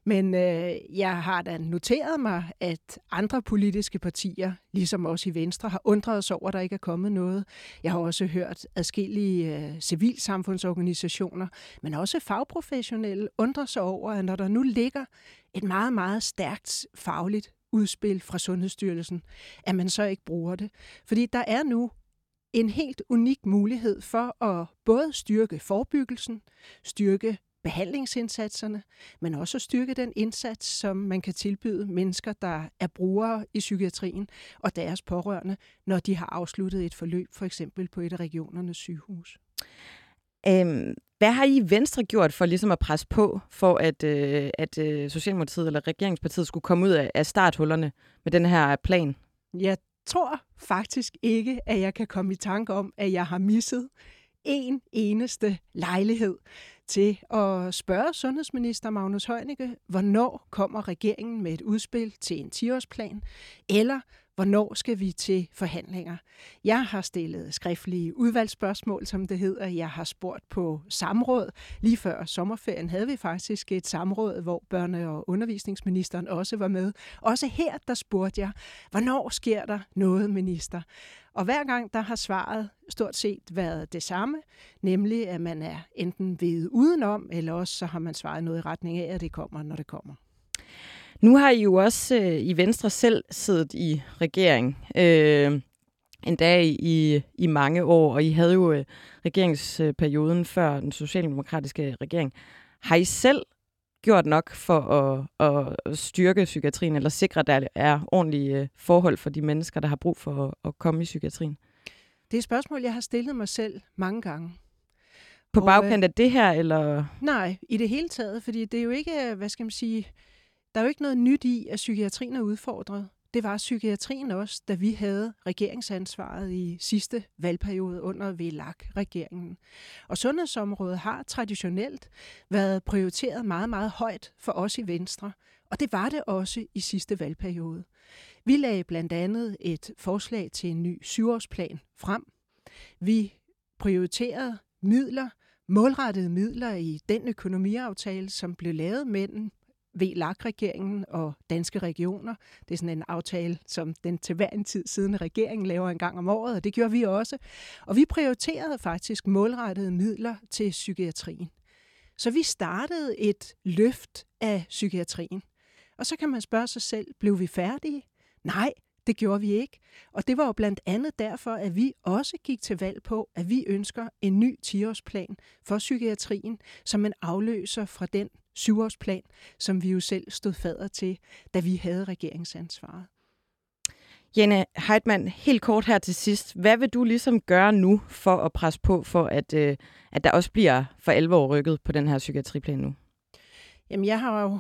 C: men øh, jeg har da noteret mig, at andre politiske partier, ligesom også i Venstre, har undret sig over, at der ikke er kommet noget. Jeg har også hørt adskillige øh, civilsamfundsorganisationer, men også fagprofessionelle undrer sig over, at når der nu ligger et meget, meget stærkt fagligt udspil fra Sundhedsstyrelsen, at man så ikke bruger det. Fordi der er nu en helt unik mulighed for at både styrke forebyggelsen, styrke behandlingsindsatserne, men også at styrke den indsats, som man kan tilbyde mennesker, der er brugere i psykiatrien og deres pårørende, når de har afsluttet et forløb, for eksempel på et af regionernes sygehus.
A: Øhm, hvad har I Venstre gjort for ligesom at presse på, for at, øh, at øh, Socialdemokratiet eller Regeringspartiet skulle komme ud af, af starthullerne med den her plan?
C: Jeg tror faktisk ikke, at jeg kan komme i tanke om, at jeg har misset en eneste lejlighed til at spørge sundhedsminister Magnus Heunicke, hvornår kommer regeringen med et udspil til en 10-årsplan, eller hvornår skal vi til forhandlinger. Jeg har stillet skriftlige udvalgsspørgsmål, som det hedder. Jeg har spurgt på samråd. Lige før sommerferien havde vi faktisk et samråd, hvor børne- og undervisningsministeren også var med. Også her, der spurgte jeg, hvornår sker der noget, minister? Og hver gang, der har svaret stort set været det samme, nemlig at man er enten ved udenom, eller også så har man svaret noget i retning af, at det kommer, når det kommer.
A: Nu har I jo også øh, i Venstre selv siddet i regering. Øh, endda i, i mange år, og I havde jo øh, regeringsperioden før den socialdemokratiske regering. Har I selv gjort nok for at, at styrke psykiatrien, eller sikre, at der er ordentlige øh, forhold for de mennesker, der har brug for at, at komme i psykiatrien?
C: Det er et spørgsmål, jeg har stillet mig selv mange gange.
A: På øh, bagkant af det her, eller?
C: Nej, i det hele taget, fordi det er jo ikke, hvad skal man sige, der er jo ikke noget nyt i, at psykiatrien er udfordret. Det var psykiatrien også, da vi havde regeringsansvaret i sidste valgperiode under VLAG-regeringen. Og sundhedsområdet har traditionelt været prioriteret meget, meget højt for os i Venstre. Og det var det også i sidste valgperiode. Vi lagde blandt andet et forslag til en ny syvårsplan frem. Vi prioriterede midler, målrettede midler i den økonomiaftale, som blev lavet mellem VLAG-regeringen og danske regioner. Det er sådan en aftale, som den til hver en tid siden regeringen laver en gang om året, og det gjorde vi også. Og vi prioriterede faktisk målrettede midler til psykiatrien. Så vi startede et løft af psykiatrien. Og så kan man spørge sig selv, blev vi færdige? Nej, det gjorde vi ikke. Og det var jo blandt andet derfor, at vi også gik til valg på, at vi ønsker en ny 10-årsplan for psykiatrien, som en afløser fra den syvårsplan, som vi jo selv stod fader til, da vi havde regeringsansvaret.
A: Jenne Heidmann, helt kort her til sidst. Hvad vil du ligesom gøre nu for at presse på for, at, øh, at der også bliver for alvor rykket på den her psykiatriplan nu?
C: Jamen, jeg har jo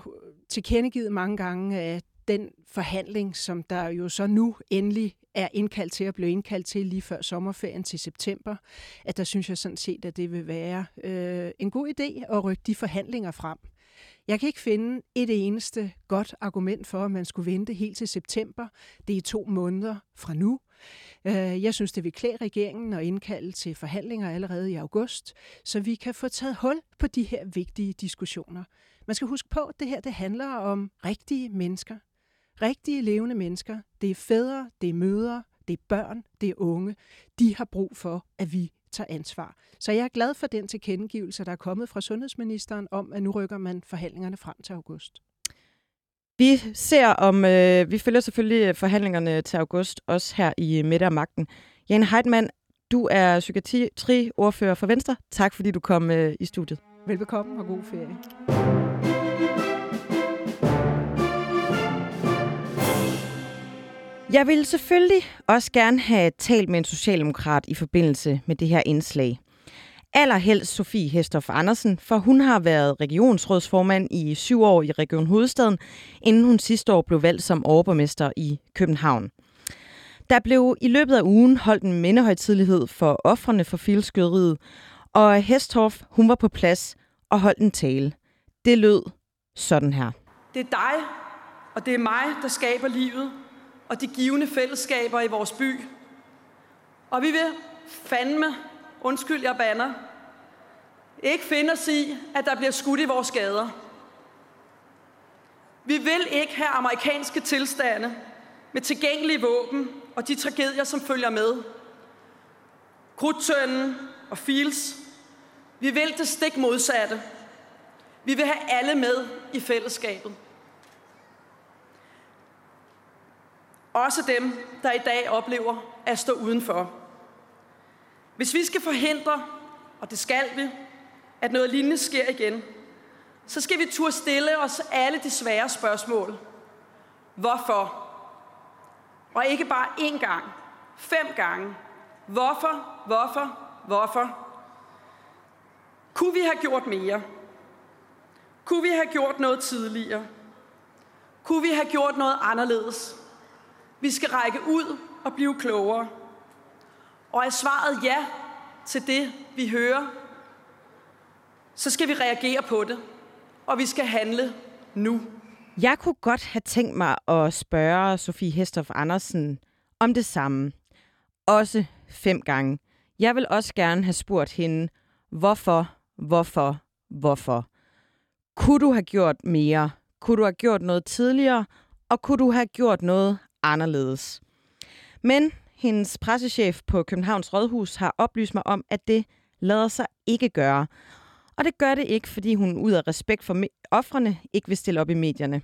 C: tilkendegivet mange gange, at den forhandling, som der jo så nu endelig er indkaldt til at blive indkaldt til lige før sommerferien til september, at der synes jeg sådan set, at det vil være øh, en god idé at rykke de forhandlinger frem. Jeg kan ikke finde et eneste godt argument for, at man skulle vente helt til september. Det er to måneder fra nu. Øh, jeg synes, det vil klæde regeringen at indkalde til forhandlinger allerede i august, så vi kan få taget hul på de her vigtige diskussioner. Man skal huske på, at det her det handler om rigtige mennesker. Rigtige levende mennesker. Det er fædre, det er mødre, det er børn, det er unge. De har brug for, at vi tager ansvar. Så jeg er glad for den tilkendegivelse, der er kommet fra sundhedsministeren om, at nu rykker man forhandlingerne frem til august.
A: Vi ser om, øh, vi følger selvfølgelig forhandlingerne til august, også her i Midte af Magten. Jane Heidmann, du er psykiatriordfører for Venstre. Tak fordi du kom øh, i studiet.
C: Velbekomme og god ferie.
A: Jeg vil selvfølgelig også gerne have talt med en socialdemokrat i forbindelse med det her indslag. Allerhelst Sofie Hestorf Andersen, for hun har været regionsrådsformand i syv år i Region Hovedstaden, inden hun sidste år blev valgt som overborgmester i København. Der blev i løbet af ugen holdt en mindehøjtidlighed for offrene for filskyderiet, og Hestorf, hun var på plads og holdt en tale. Det lød sådan her.
F: Det er dig, og det er mig, der skaber livet og de givende fællesskaber i vores by. Og vi vil fandme, undskyld jeg banner, ikke finde os i, at der bliver skudt i vores gader. Vi vil ikke have amerikanske tilstande med tilgængelige våben og de tragedier, som følger med. Krudtønden og Fields. Vi vil det stik modsatte. Vi vil have alle med i fællesskabet. Også dem, der i dag oplever at stå udenfor. Hvis vi skal forhindre, og det skal vi, at noget lignende sker igen, så skal vi turde stille os alle de svære spørgsmål. Hvorfor? Og ikke bare én gang, fem gange. Hvorfor, hvorfor, hvorfor? Kunne vi have gjort mere? Kunne vi have gjort noget tidligere? Kunne vi have gjort noget anderledes? Vi skal række ud og blive klogere. Og er svaret ja til det, vi hører, så skal vi reagere på det, og vi skal handle nu.
A: Jeg kunne godt have tænkt mig at spørge Sofie Hestoff Andersen om det samme. Også fem gange. Jeg vil også gerne have spurgt hende, hvorfor, hvorfor, hvorfor. Kunne du have gjort mere? Kunne du have gjort noget tidligere? Og kunne du have gjort noget anderledes? Men hendes pressechef på Københavns Rådhus har oplyst mig om, at det lader sig ikke gøre. Og det gør det ikke, fordi hun ud af respekt for offrene ikke vil stille op i medierne.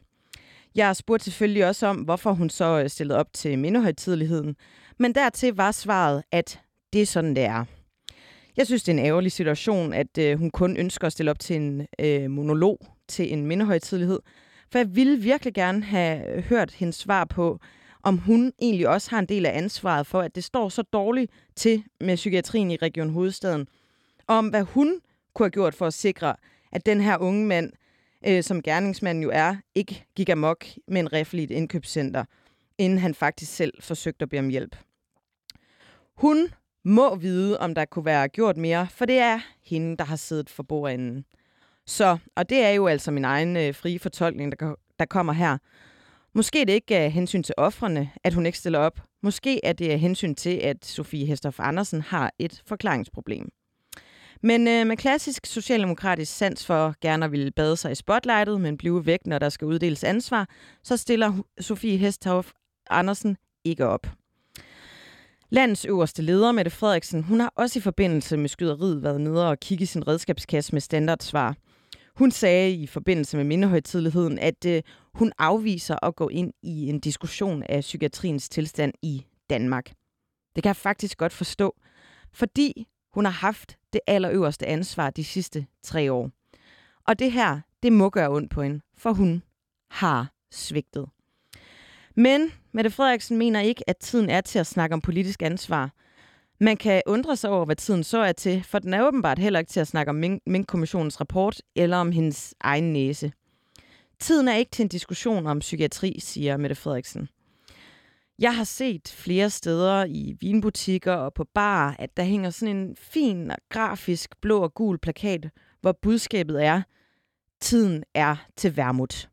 A: Jeg spurgte selvfølgelig også om, hvorfor hun så øh, stillede op til mindehøjtideligheden. Men dertil var svaret, at det er sådan, det er. Jeg synes, det er en ærgerlig situation, at øh, hun kun ønsker at stille op til en øh, monolog til en mindehøjtidelighed. For jeg ville virkelig gerne have øh, hørt hendes svar på, om hun egentlig også har en del af ansvaret for, at det står så dårligt til med psykiatrien i Region Hovedstaden. Og om hvad hun kunne have gjort for at sikre, at den her unge mand, øh, som gerningsmanden jo er, ikke gik amok med en rifle i et indkøbscenter, inden han faktisk selv forsøgte at bede om hjælp. Hun må vide, om der kunne være gjort mere, for det er hende, der har siddet for bordenden. Så, og det er jo altså min egen øh, frie fortolkning, der, der kommer her. Måske er det ikke af hensyn til offrene, at hun ikke stiller op. Måske er det af hensyn til, at Sofie Hestorf Andersen har et forklaringsproblem. Men øh, med klassisk socialdemokratisk sans for gerne at ville bade sig i spotlightet, men blive væk, når der skal uddeles ansvar, så stiller Sofie Hesthoff Andersen ikke op. Landets øverste leder, Mette Frederiksen, hun har også i forbindelse med skyderiet været nede og kigge i sin redskabskasse med standardsvar. Hun sagde i forbindelse med mindehøjtidligheden, at øh, hun afviser at gå ind i en diskussion af psykiatriens tilstand i Danmark. Det kan jeg faktisk godt forstå, fordi hun har haft det allerøverste ansvar de sidste tre år. Og det her, det må gøre ondt på hende, for hun har svigtet. Men Mette Frederiksen mener ikke, at tiden er til at snakke om politisk ansvar. Man kan undre sig over, hvad tiden så er til, for den er åbenbart heller ikke til at snakke om Mink-kommissionens rapport eller om hendes egen næse. Tiden er ikke til en diskussion om psykiatri, siger Mette Frederiksen. Jeg har set flere steder i vinbutikker og på bar, at der hænger sådan en fin grafisk blå og gul plakat, hvor budskabet er, tiden er til værmut.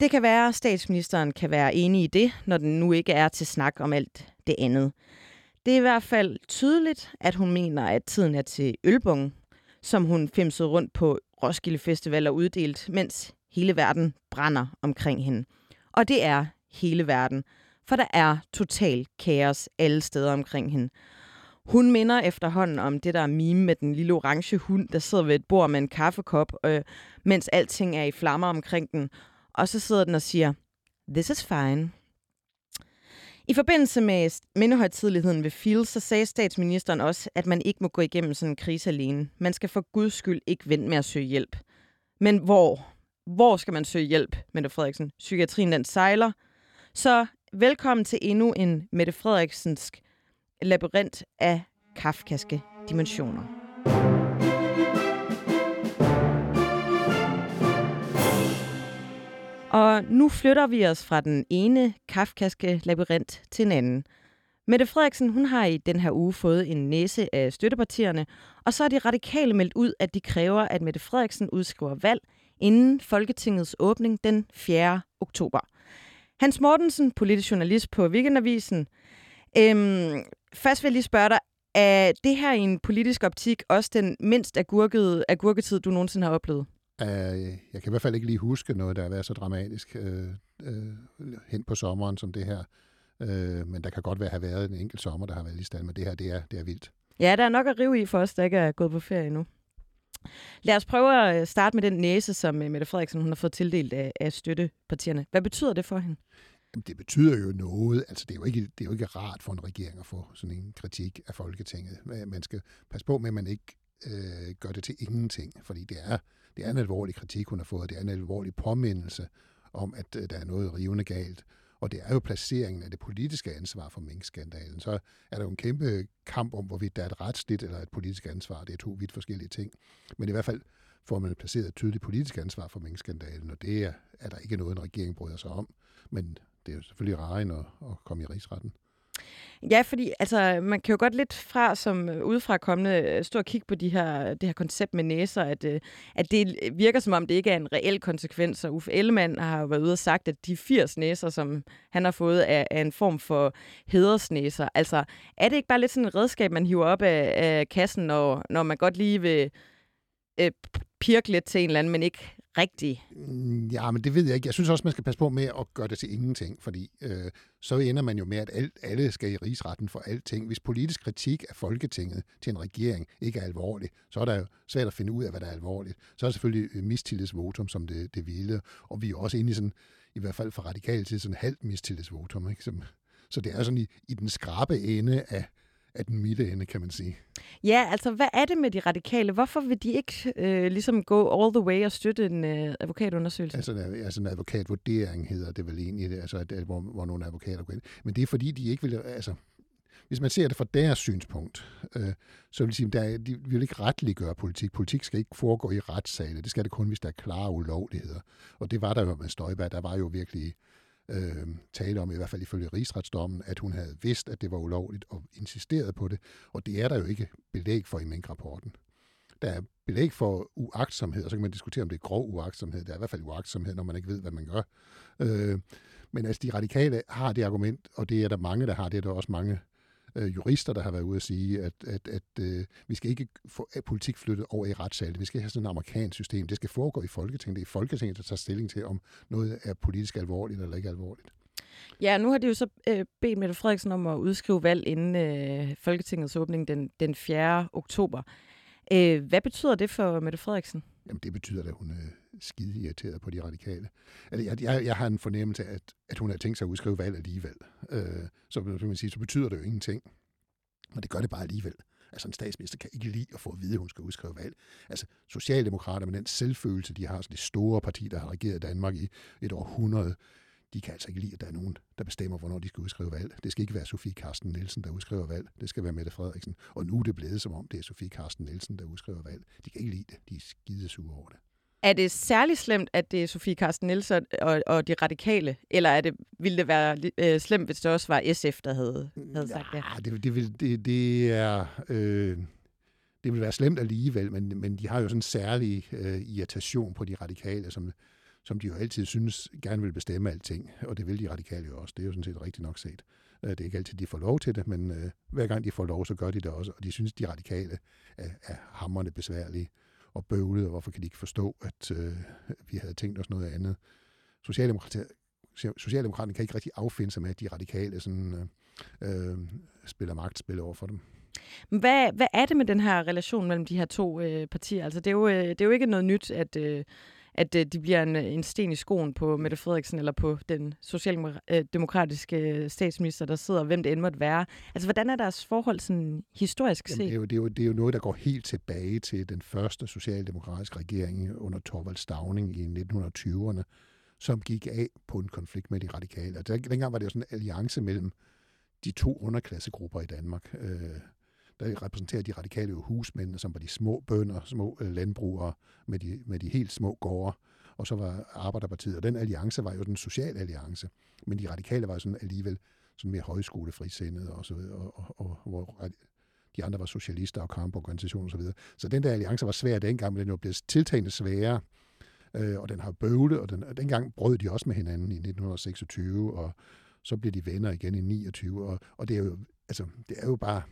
A: Det kan være, at statsministeren kan være enig i det, når den nu ikke er til snak om alt det andet. Det er i hvert fald tydeligt, at hun mener, at tiden er til ølbung, som hun femsede rundt på Roskilde Festival og uddelt, mens hele verden brænder omkring hende. Og det er hele verden, for der er total kaos alle steder omkring hende. Hun minder efterhånden om det der meme med den lille orange hund, der sidder ved et bord med en kaffekop, øh, mens alting er i flammer omkring den, og så sidder den og siger, this is fine. I forbindelse med mindehøjtidligheden ved Fields, så sagde statsministeren også, at man ikke må gå igennem sådan en krise alene. Man skal for guds skyld ikke vente med at søge hjælp. Men hvor? Hvor skal man søge hjælp, Mette Frederiksen? Psykiatrien den sejler. Så velkommen til endnu en Mette Frederiksensk labyrint af kafkaske dimensioner. Og nu flytter vi os fra den ene kafkaske labyrint til en anden. Mette Frederiksen hun har i den her uge fået en næse af støttepartierne, og så er de radikale meldt ud, at de kræver, at Mette Frederiksen udskriver valg inden Folketingets åbning den 4. oktober. Hans Mortensen, politisk journalist på Weekendavisen. Øhm, først vil jeg lige spørge dig, er det her i en politisk optik også den mindst agurkede agurketid, du nogensinde har oplevet?
G: Uh, jeg kan i hvert fald ikke lige huske noget, der har været så dramatisk uh, uh, hen på sommeren som det her. Uh, men der kan godt være have været en enkelt sommer, der har været lige stand, men det her, det er, det er vildt.
A: Ja, der er nok at rive i for os, der ikke er gået på ferie endnu. Lad os prøve at starte med den næse, som Mette Frederiksen hun har fået tildelt af, af støttepartierne. Hvad betyder det for hende?
G: Jamen, det betyder jo noget. Altså, det er jo, ikke, det er jo ikke rart for en regering at få sådan en kritik af Folketinget. Man skal passe på med, at man ikke øh, gør det til ingenting, fordi det er, det er en alvorlig kritik, hun har fået. Det er en alvorlig påmindelse om, at øh, der er noget rivende galt. Og det er jo placeringen af det politiske ansvar for minkskandalen. Så er der jo en kæmpe kamp om, hvorvidt der er et retsligt eller et politisk ansvar. Det er to vidt forskellige ting. Men i hvert fald får man placeret et tydeligt politisk ansvar for minkskandalen, og det er, er der ikke noget, en regering bryder sig om. Men det er jo selvfølgelig rare at, at komme i rigsretten.
A: Ja, fordi altså, man kan jo godt lidt fra som øh, udefra kommende øh, stå og kigge på de her, det her koncept med næser, at, øh, at det virker som om, det ikke er en reel konsekvens. Og Uffe Ellemann har været ude og sagt, at de 80 næser, som han har fået, er, er en form for hedersnæser. Altså, er det ikke bare lidt sådan et redskab, man hiver op af, af kassen, når, når man godt lige vil øh, pirke lidt til en eller anden, men ikke rigtig?
G: Mm, ja, men det ved jeg ikke. Jeg synes også, man skal passe på med at gøre det til ingenting, fordi øh, så ender man jo med, at alt, alle skal i rigsretten for alting. Hvis politisk kritik af Folketinget til en regering ikke er alvorlig, så er der jo svært at finde ud af, hvad der er alvorligt. Så er det selvfølgelig øh, mistillidsvotum, som det, det ville, og vi er også inde i sådan, i hvert fald fra radikal til sådan halvt mistillidsvotum, ikke? Som, så det er sådan i, i den skrabe ende af, af den midte ende, kan man sige.
A: Ja, altså hvad er det med de radikale? Hvorfor vil de ikke øh, ligesom gå all the way og støtte en øh, advokatundersøgelse?
G: Altså, altså en advokatvurdering hedder det vel egentlig, altså, at, hvor, hvor nogle advokater går ind. Men det er fordi, de ikke vil... Altså, hvis man ser det fra deres synspunkt, øh, så vil de sige, der, de vil ikke retliggøre politik. Politik skal ikke foregå i retssale. Det skal det kun, hvis der er klare ulovligheder. Og det var der jo med Støjberg. Der var jo virkelig øh, tale om, i hvert fald ifølge rigsretsdommen, at hun havde vidst, at det var ulovligt og insisteret på det, og det er der jo ikke belæg for i minkrapporten. Der er belæg for uagtsomhed, og så kan man diskutere, om det er grov uagtsomhed. Der er i hvert fald uagtsomhed, når man ikke ved, hvad man gør. Øh, men altså, de radikale har det argument, og det er der mange, der har. Det er der også mange øh, jurister, der har været ude at sige, at, at, at øh, vi skal ikke få politik flyttet over i retssalet. Vi skal have sådan et amerikansk system. Det skal foregå i Folketinget. Det er Folketinget, der tager stilling til, om noget er politisk alvorligt eller ikke alvorligt.
A: Ja, nu har de jo så øh, bedt Mette Frederiksen om at udskrive valg inden øh, Folketingets åbning den, den 4. oktober. Øh, hvad betyder det for Mette Frederiksen?
G: Jamen, det betyder, at hun er skide irriteret på de radikale. Altså, jeg, jeg, jeg har en fornemmelse af, at, at hun har tænkt sig at udskrive valg alligevel. Øh, så, så, man sige, så betyder det jo ingenting. Men det gør det bare alligevel. Altså en statsminister kan ikke lide at få at vide, at hun skal udskrive valg. Altså Socialdemokrater med den selvfølelse, de har, så det store parti, der har regeret Danmark i et århundrede, de kan altså ikke lide, at der er nogen, der bestemmer, hvornår de skal udskrive valg. Det skal ikke være Sofie Karsten Nielsen, der udskriver valg. Det skal være Mette Frederiksen. Og nu er det blevet som om, det er Sofie Karsten Nielsen, der udskriver valg. De kan ikke lide det. De er skide sure over det.
A: Er det særlig slemt, at det er Sofie Carsten Nielsen og, og de radikale, eller er det, ville det være øh, slemt, hvis det også var SF, der havde, havde sagt?
G: Ja, det, det, vil, det, det er... Øh, det vil være slemt alligevel, men, men de har jo sådan en særlig øh, irritation på de radikale, som, som de jo altid synes gerne vil bestemme alting, og det vil de radikale jo også. Det er jo sådan set rigtigt nok set. Øh, det er ikke altid, de får lov til det, men øh, hver gang de får lov, så gør de det også, og de synes, de radikale er, er hammerne besværlige og bøvlede, og hvorfor kan de ikke forstå, at øh, vi havde tænkt os noget andet. Socialdemokraterne Socialdemokraterne kan ikke rigtig affinde sig med, at de radikale sådan, øh, øh, spiller magtspil over for dem.
A: Hvad, hvad er det med den her relation mellem de her to øh, partier? Altså, det, er jo, øh, det er jo ikke noget nyt, at, øh, at øh, de bliver en, en sten i skoen på Mette Frederiksen eller på den socialdemokratiske statsminister, der sidder, hvem det end måtte være. Altså, hvordan er deres forhold sådan historisk set?
G: Jamen, det, er jo, det, er jo, det er jo noget, der går helt tilbage til den første socialdemokratiske regering under Torvald Stavning i 1920'erne, som gik af på en konflikt med de radikale. Og dengang var det jo sådan en alliance mellem de to underklassegrupper i Danmark. Øh, der repræsenterer de radikale jo husmændene, som var de små bønder, små øh, landbrugere med de, med de helt små gårde. Og så var Arbejderpartiet, og den alliance var jo den sociale alliance. Men de radikale var sådan alligevel sådan mere højskolefrisindede og så videre, og, og, og, hvor de andre var socialister og kamporganisationer og så videre. Så den der alliance var svær dengang, men den er blevet tiltagende sværere, øh, og den har bøvlet, og, den, og dengang brød de også med hinanden i 1926, og så blev de venner igen i 29, og, og det er jo, altså, det er jo bare,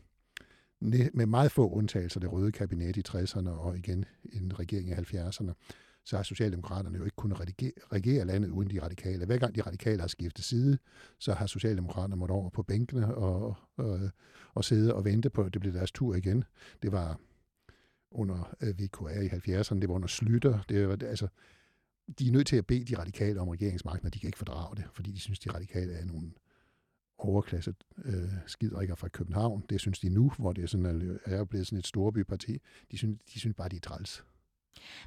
G: med meget få undtagelser, det røde kabinet i 60'erne og igen en regering i 70'erne, så har Socialdemokraterne jo ikke kunnet regere, regere landet uden de radikale. Hver gang de radikale har skiftet side, så har Socialdemokraterne måttet over på bænkene og, og, øh, og sidde og vente på, at det blev deres tur igen. Det var under øh, VKR i 70'erne, det var under Slytter. Det var, altså, de er nødt til at bede de radikale om regeringsmagten, og de kan ikke fordrage det, fordi de synes, de radikale er nogle overklasse øh, skidrikker fra København. Det synes de nu, hvor det er, sådan, er blevet sådan et storbyparti. De synes, de synes bare, de er træls.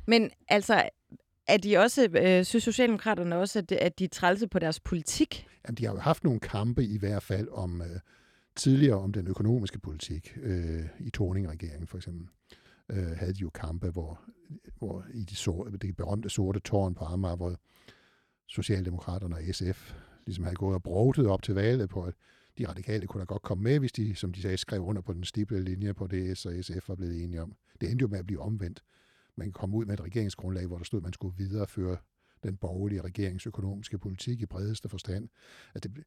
A: Men altså, er de også, øh, synes Socialdemokraterne også, at, at de er trælse på deres politik?
G: Jamen, de har jo haft nogle kampe i hvert fald om øh, tidligere om den økonomiske politik. Øh, I Torning-regeringen for eksempel øh, havde de jo kampe, hvor, hvor i de sorte, det berømte sorte tårn på Amager, hvor Socialdemokraterne og SF ligesom havde gået og brotet op til valget på, at de radikale kunne da godt komme med, hvis de, som de sagde, skrev under på den stiple linje på det, S og SF var blevet enige om. Det endte jo med at blive omvendt. Man kom ud med et regeringsgrundlag, hvor der stod, at man skulle videreføre den borgerlige regeringsøkonomiske politik i bredeste forstand. At det,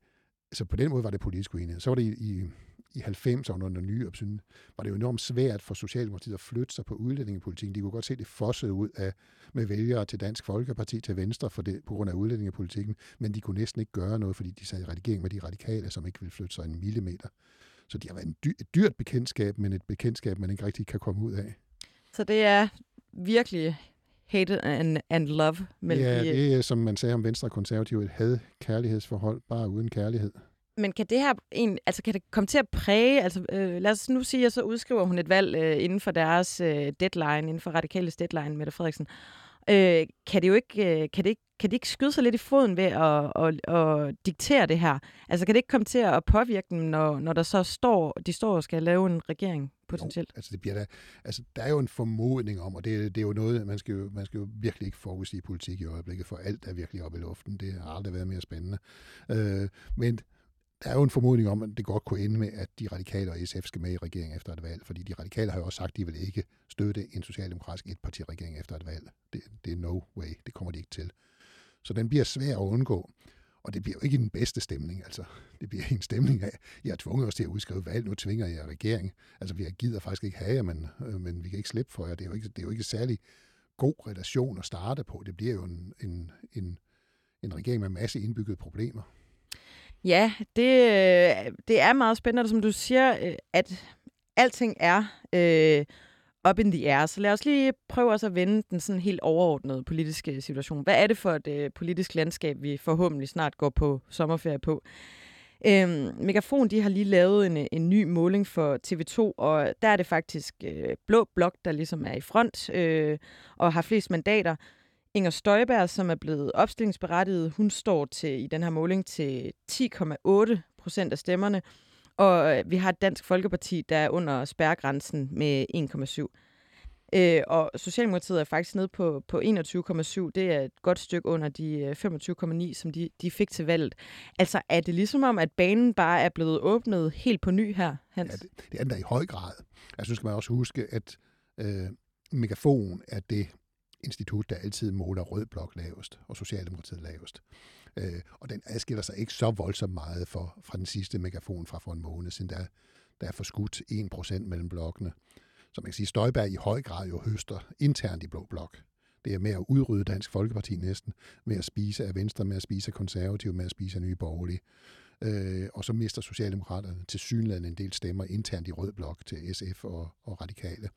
G: så på den måde var det politisk uenighed. Så var det i, i, i 90'erne under nye opsyn, var det jo enormt svært for Socialdemokratiet at flytte sig på udlændingepolitikken. De kunne godt se, at det fossede ud af, med vælgere til Dansk Folkeparti til venstre for det, på grund af udlændingepolitikken, men de kunne næsten ikke gøre noget, fordi de sad i regering med de radikale, som ikke ville flytte sig en millimeter. Så de har været en dy, et dyrt bekendtskab, men et bekendtskab, man ikke rigtig kan komme ud af.
A: Så det er virkelig hate and, and love
G: mellem Ja, det er, som man sagde om Venstre og Konservative, et had-kærlighedsforhold, bare uden kærlighed.
A: Men kan det her en, altså kan det komme til at præge, altså øh, lad os nu sige, at så udskriver hun et valg øh, inden for deres øh, deadline, inden for radikales deadline, Mette Frederiksen. Øh, kan det jo ikke, øh, kan det ikke kan det ikke skyde sig lidt i foden ved at, at, at diktere det her? Altså kan det ikke komme til at påvirke dem, når, når der så står, de står og skal lave en regering potentielt?
G: Jo, altså, det bliver der, altså der er jo en formodning om, og det, det er jo noget, man skal jo, man skal jo virkelig ikke forudsige politik i øjeblikket, for alt er virkelig oppe i luften. Det har aldrig været mere spændende. Øh, men der er jo en formodning om, at det godt kunne ende med, at de radikale og SF skal med i regeringen efter et valg, fordi de radikale har jo også sagt, at de vil ikke støtte en socialdemokratisk etpartiregering efter et valg. Det, det er no way, det kommer de ikke til. Så den bliver svær at undgå. og det bliver jo ikke i den bedste stemning, altså. Det bliver en stemning af, jeg har tvunget os til at udskrive valg, nu tvinger jeg regering. Altså, vi gider faktisk ikke have jer, men, øh, men vi kan ikke slippe for jer. Det er jo ikke, det er jo ikke særlig god relation at starte på. Det bliver jo en, en, en, en regering med masse indbyggede problemer.
A: Ja, det, øh, det er meget spændende, som du siger, øh, at alting er øh, up in the air. Så lad os lige prøve også at vende den sådan helt overordnede politiske situation. Hvad er det for et øh, politisk landskab, vi forhåbentlig snart går på sommerferie på? Øhm, Megafon de har lige lavet en, en ny måling for TV2, og der er det faktisk øh, Blå Blok, der ligesom er i front øh, og har flest mandater. Inger Støjberg, som er blevet opstillingsberettiget, hun står til i den her måling til 10,8 procent af stemmerne. Og øh, vi har et Dansk Folkeparti, der er under spærregrænsen med 1,7. Øh, og Socialdemokratiet er faktisk nede på, på 21,7. Det er et godt stykke under de øh, 25,9, som de, de fik til valget. Altså er det ligesom om, at banen bare er blevet åbnet helt på ny her, Hans?
G: Ja, det, det er den der i høj grad. Altså nu skal man også huske, at øh, Megafon er det institut, der altid måler rød blok lavest og Socialdemokratiet lavest. Øh, og den adskiller sig ikke så voldsomt meget for, fra den sidste megafon fra for en måned siden, der, der er forskudt 1% mellem blokkene. Så man kan sige, Støjberg i høj grad jo høster internt i Blå Blok. Det er med at udrydde Dansk Folkeparti næsten, med at spise af Venstre, med at spise af Konservative, med at spise af Nye Borgerlige. Øh, og så mister Socialdemokraterne til synligheden en del stemmer internt i Rød Blok til SF og, og Radikale.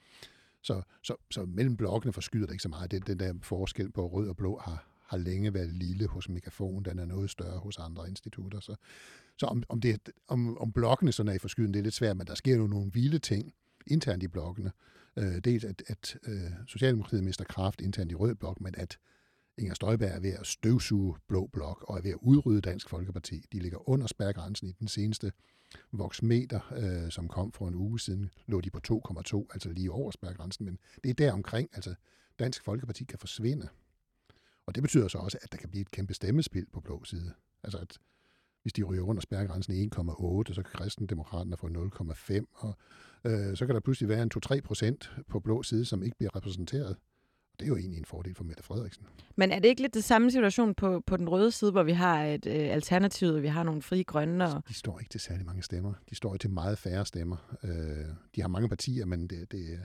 G: Så, så, så mellem blokkene forskyder det ikke så meget. Det, den der forskel på rød og blå har, har længe været lille hos Megafon. Den er noget større hos andre institutter. Så, så om, om, det, om, om blokkene sådan er i forskyden, det er lidt svært, men der sker jo nogle vilde ting internt i blokkene. Øh, dels at, at øh, Socialdemokratiet mister kraft internt i rød blok, men at Inger Støjberg er ved at støvsuge blå blok og er ved at udrydde Dansk Folkeparti. De ligger under spærgrænsen i den seneste voksmeter, øh, som kom for en uge siden, lå de på 2,2, altså lige over spærgrænsen, men det er der omkring, altså Dansk Folkeparti kan forsvinde. Og det betyder så også, at der kan blive et kæmpe stemmespil på blå side. Altså at hvis de ryger under spærgrænsen i 1,8, så kan kristendemokraterne få 0,5, og øh, så kan der pludselig være en 2-3 procent på blå side, som ikke bliver repræsenteret. Det er jo egentlig en fordel for Mette Frederiksen.
A: Men er det ikke lidt det samme situation på, på den røde side, hvor vi har et øh, alternativ, og vi har nogle frie grønne? Og...
G: De står ikke til særlig mange stemmer. De står til meget færre stemmer. Øh, de har mange partier, men det, det,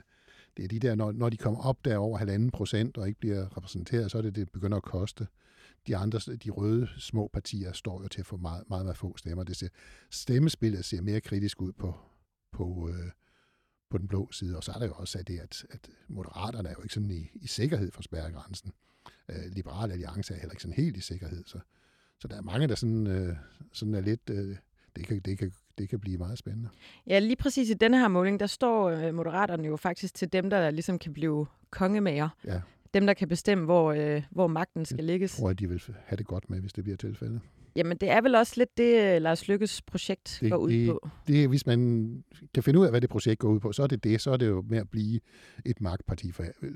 G: det er de der, når, når de kommer op der over halvanden procent og ikke bliver repræsenteret, så er det, det begynder at koste de andre, de røde små partier står jo til at få meget, meget, meget få stemmer. Det ser, stemmespillet ser mere kritisk ud på, på, øh, på den blå side. Og så er der jo også det, at, at moderaterne er jo ikke sådan i, i sikkerhed for spærregrænsen. Øh, Liberale Alliance er heller ikke sådan helt i sikkerhed. Så, så der er mange, der sådan, øh, sådan er lidt... Øh, det kan, det, kan, det kan blive meget spændende.
A: Ja, lige præcis i denne her måling, der står øh, Moderaterne jo faktisk til dem, der ligesom kan blive kongemager. Ja dem, der kan bestemme, hvor, øh, hvor magten skal ligges.
G: Jeg tror, at de vil have det godt med, hvis det bliver tilfældet.
A: Jamen, det er vel også lidt det, øh, Lars Lykkes projekt det, går ud
G: det,
A: på.
G: Det, hvis man kan finde ud af, hvad det projekt går ud på, så er det det. Så er det jo med at blive et magtparti. For, øh,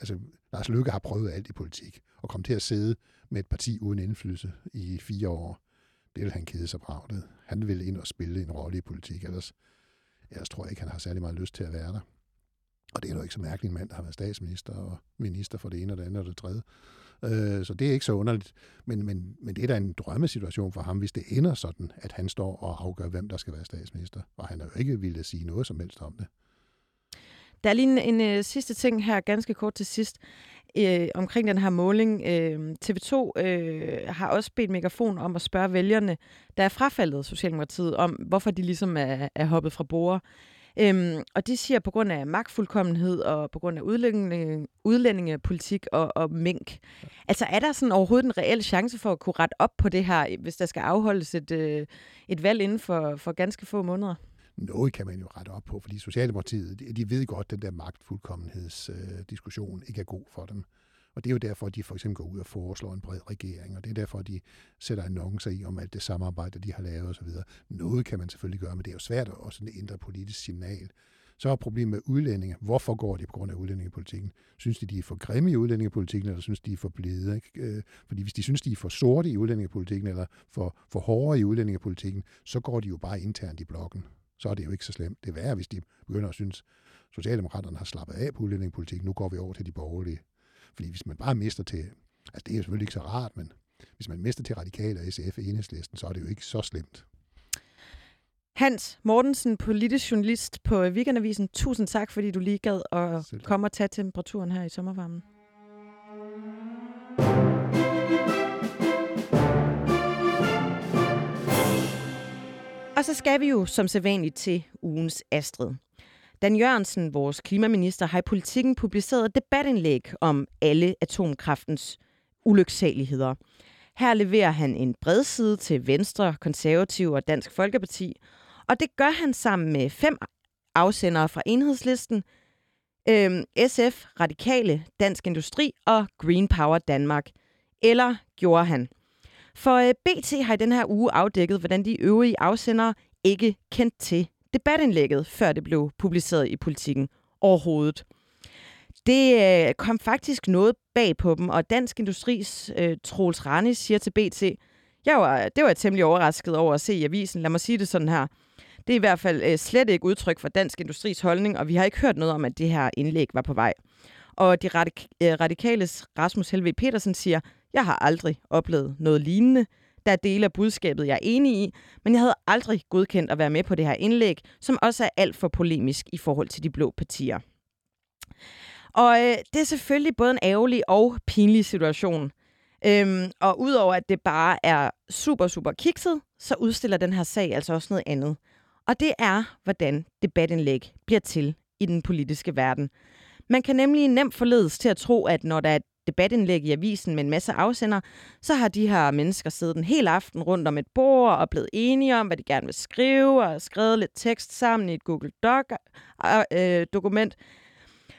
G: altså, Lars Lykke har prøvet alt i politik, og kom til at sidde med et parti uden indflydelse i fire år. Det vil han kede sig braget. Han vil ind og spille en rolle i politik, ellers, ellers tror jeg ikke, han har særlig meget lyst til at være der. Og det er jo ikke så mærkeligt en mand, der har været statsminister og minister for det ene og det andet og det tredje. Øh, så det er ikke så underligt. Men, men, men det er da en drømmesituation for ham, hvis det ender sådan, at han står og afgør, hvem der skal være statsminister. Og han har jo ikke ville sige noget som helst om det.
A: Der er lige en, en øh, sidste ting her, ganske kort til sidst, øh, omkring den her måling. Øh, TV2 øh, har også bedt Megafon om at spørge vælgerne, der er frafaldet Socialdemokratiet, om hvorfor de ligesom er, er hoppet fra borger. Øhm, og de siger på grund af magtfuldkommenhed og på grund af udlændinge, udlændingepolitik og, og mink. Altså er der sådan overhovedet en reel chance for at kunne rette op på det her, hvis der skal afholdes et, øh, et valg inden for, for ganske få måneder?
G: Noget kan man jo rette op på, fordi Socialdemokratiet, de ved godt, at den der magtfuldkommenhedsdiskussion ikke er god for dem. Og det er jo derfor, at de for eksempel går ud og foreslår en bred regering, og det er derfor, at de sætter annoncer i om alt det samarbejde, de har lavet osv. Noget kan man selvfølgelig gøre, men det er jo svært at også ændre politisk signal. Så er problemet med udlændinge. Hvorfor går det på grund af udlændingepolitikken? Synes de, de er for grimme i udlændingepolitikken, eller synes de, er for blide? Ikke? Øh, fordi hvis de synes, de er for sorte i udlændingepolitikken, eller for, for hårde i udlændingepolitikken, så går de jo bare internt i blokken. Så er det jo ikke så slemt. Det er værre, hvis de begynder at synes, Socialdemokraterne har slappet af på udlændingepolitikken, nu går vi over til de borgerlige. Fordi hvis man bare mister til, altså det er jo selvfølgelig ikke så rart, men, hvis man mister til radikale og SF enhedslisten, så er det jo ikke så slemt.
A: Hans Mortensen, politisk journalist på Weekendavisen. Tusind tak, fordi du lige gad at komme og tage temperaturen her i sommervarmen. Og så skal vi jo som sædvanligt til ugens Astrid. Dan Jørgensen, vores klimaminister, har i politikken publiceret et debatindlæg om alle atomkraftens ulyksaligheder. Her leverer han en bredside til Venstre, Konservativ og Dansk Folkeparti, og det gør han sammen med fem afsendere fra enhedslisten, øhm, SF, Radikale, Dansk Industri og Green Power Danmark. Eller gjorde han? For øh, BT har i den her uge afdækket, hvordan de øvrige afsendere ikke kendte til debatindlægget, før det blev publiceret i politikken overhovedet. Det øh, kom faktisk noget bag på dem, og Dansk Industris øh, Troels Ranis siger til BT, jeg var, det var jeg temmelig overrasket over at se i avisen. Lad mig sige det sådan her. Det er i hvert fald øh, slet ikke udtryk for Dansk Industris holdning, og vi har ikke hørt noget om, at det her indlæg var på vej. Og de radik- øh, radikales Rasmus Helve Petersen siger, jeg har aldrig oplevet noget lignende. Der er dele af budskabet, jeg er enig i, men jeg havde aldrig godkendt at være med på det her indlæg, som også er alt for polemisk i forhold til de blå partier. Og øh, det er selvfølgelig både en ærgerlig og pinlig situation. Øhm, og udover at det bare er super, super kikset, så udstiller den her sag altså også noget andet. Og det er, hvordan debatindlæg bliver til i den politiske verden. Man kan nemlig nemt forledes til at tro, at når der er debatindlæg i avisen med en masse afsender, så har de her mennesker siddet en hel aften rundt om et bord og blevet enige om, hvad de gerne vil skrive, og skrevet lidt tekst sammen i et Google Doc-dokument. Øh,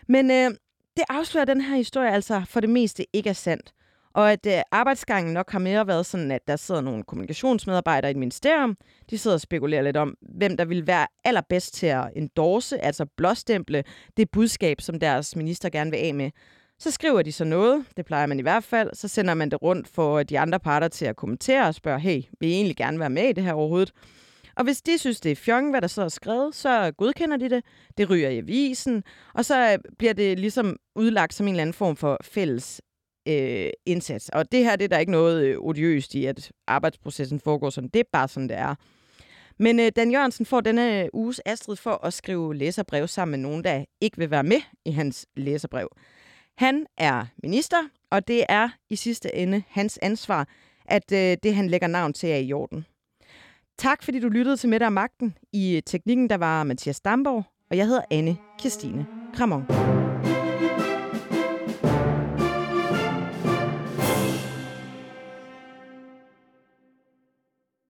A: Men øh, det afslører den her historie altså for det meste ikke er sandt. Og at øh, arbejdsgangen nok har mere været sådan, at der sidder nogle kommunikationsmedarbejdere i et ministerium. De sidder og spekulerer lidt om, hvem der vil være allerbedst til at endorse, altså blåstemple det budskab, som deres minister gerne vil af med. Så skriver de så noget, det plejer man i hvert fald, så sender man det rundt for de andre parter til at kommentere og spørge, hey, vil I egentlig gerne være med i det her overhovedet? Og hvis de synes, det er fjong, hvad der så er skrevet, så godkender de det. Det ryger i avisen, og så øh, bliver det ligesom udlagt som en eller anden form for fælles øh, indsats. Og det her det er der ikke noget øh, odiøst i, at arbejdsprocessen foregår sådan. Det er bare sådan, det er. Men øh, Dan Jørgensen får denne øh, uges Astrid for at skrive læserbrev sammen med nogen, der ikke vil være med i hans læserbrev. Han er minister, og det er i sidste ende hans ansvar, at øh, det, han lægger navn til, er i orden. Tak fordi du lyttede til Mette og Magten. I teknikken der var Mathias Damborg, og jeg hedder Anne Kirstine Kramon.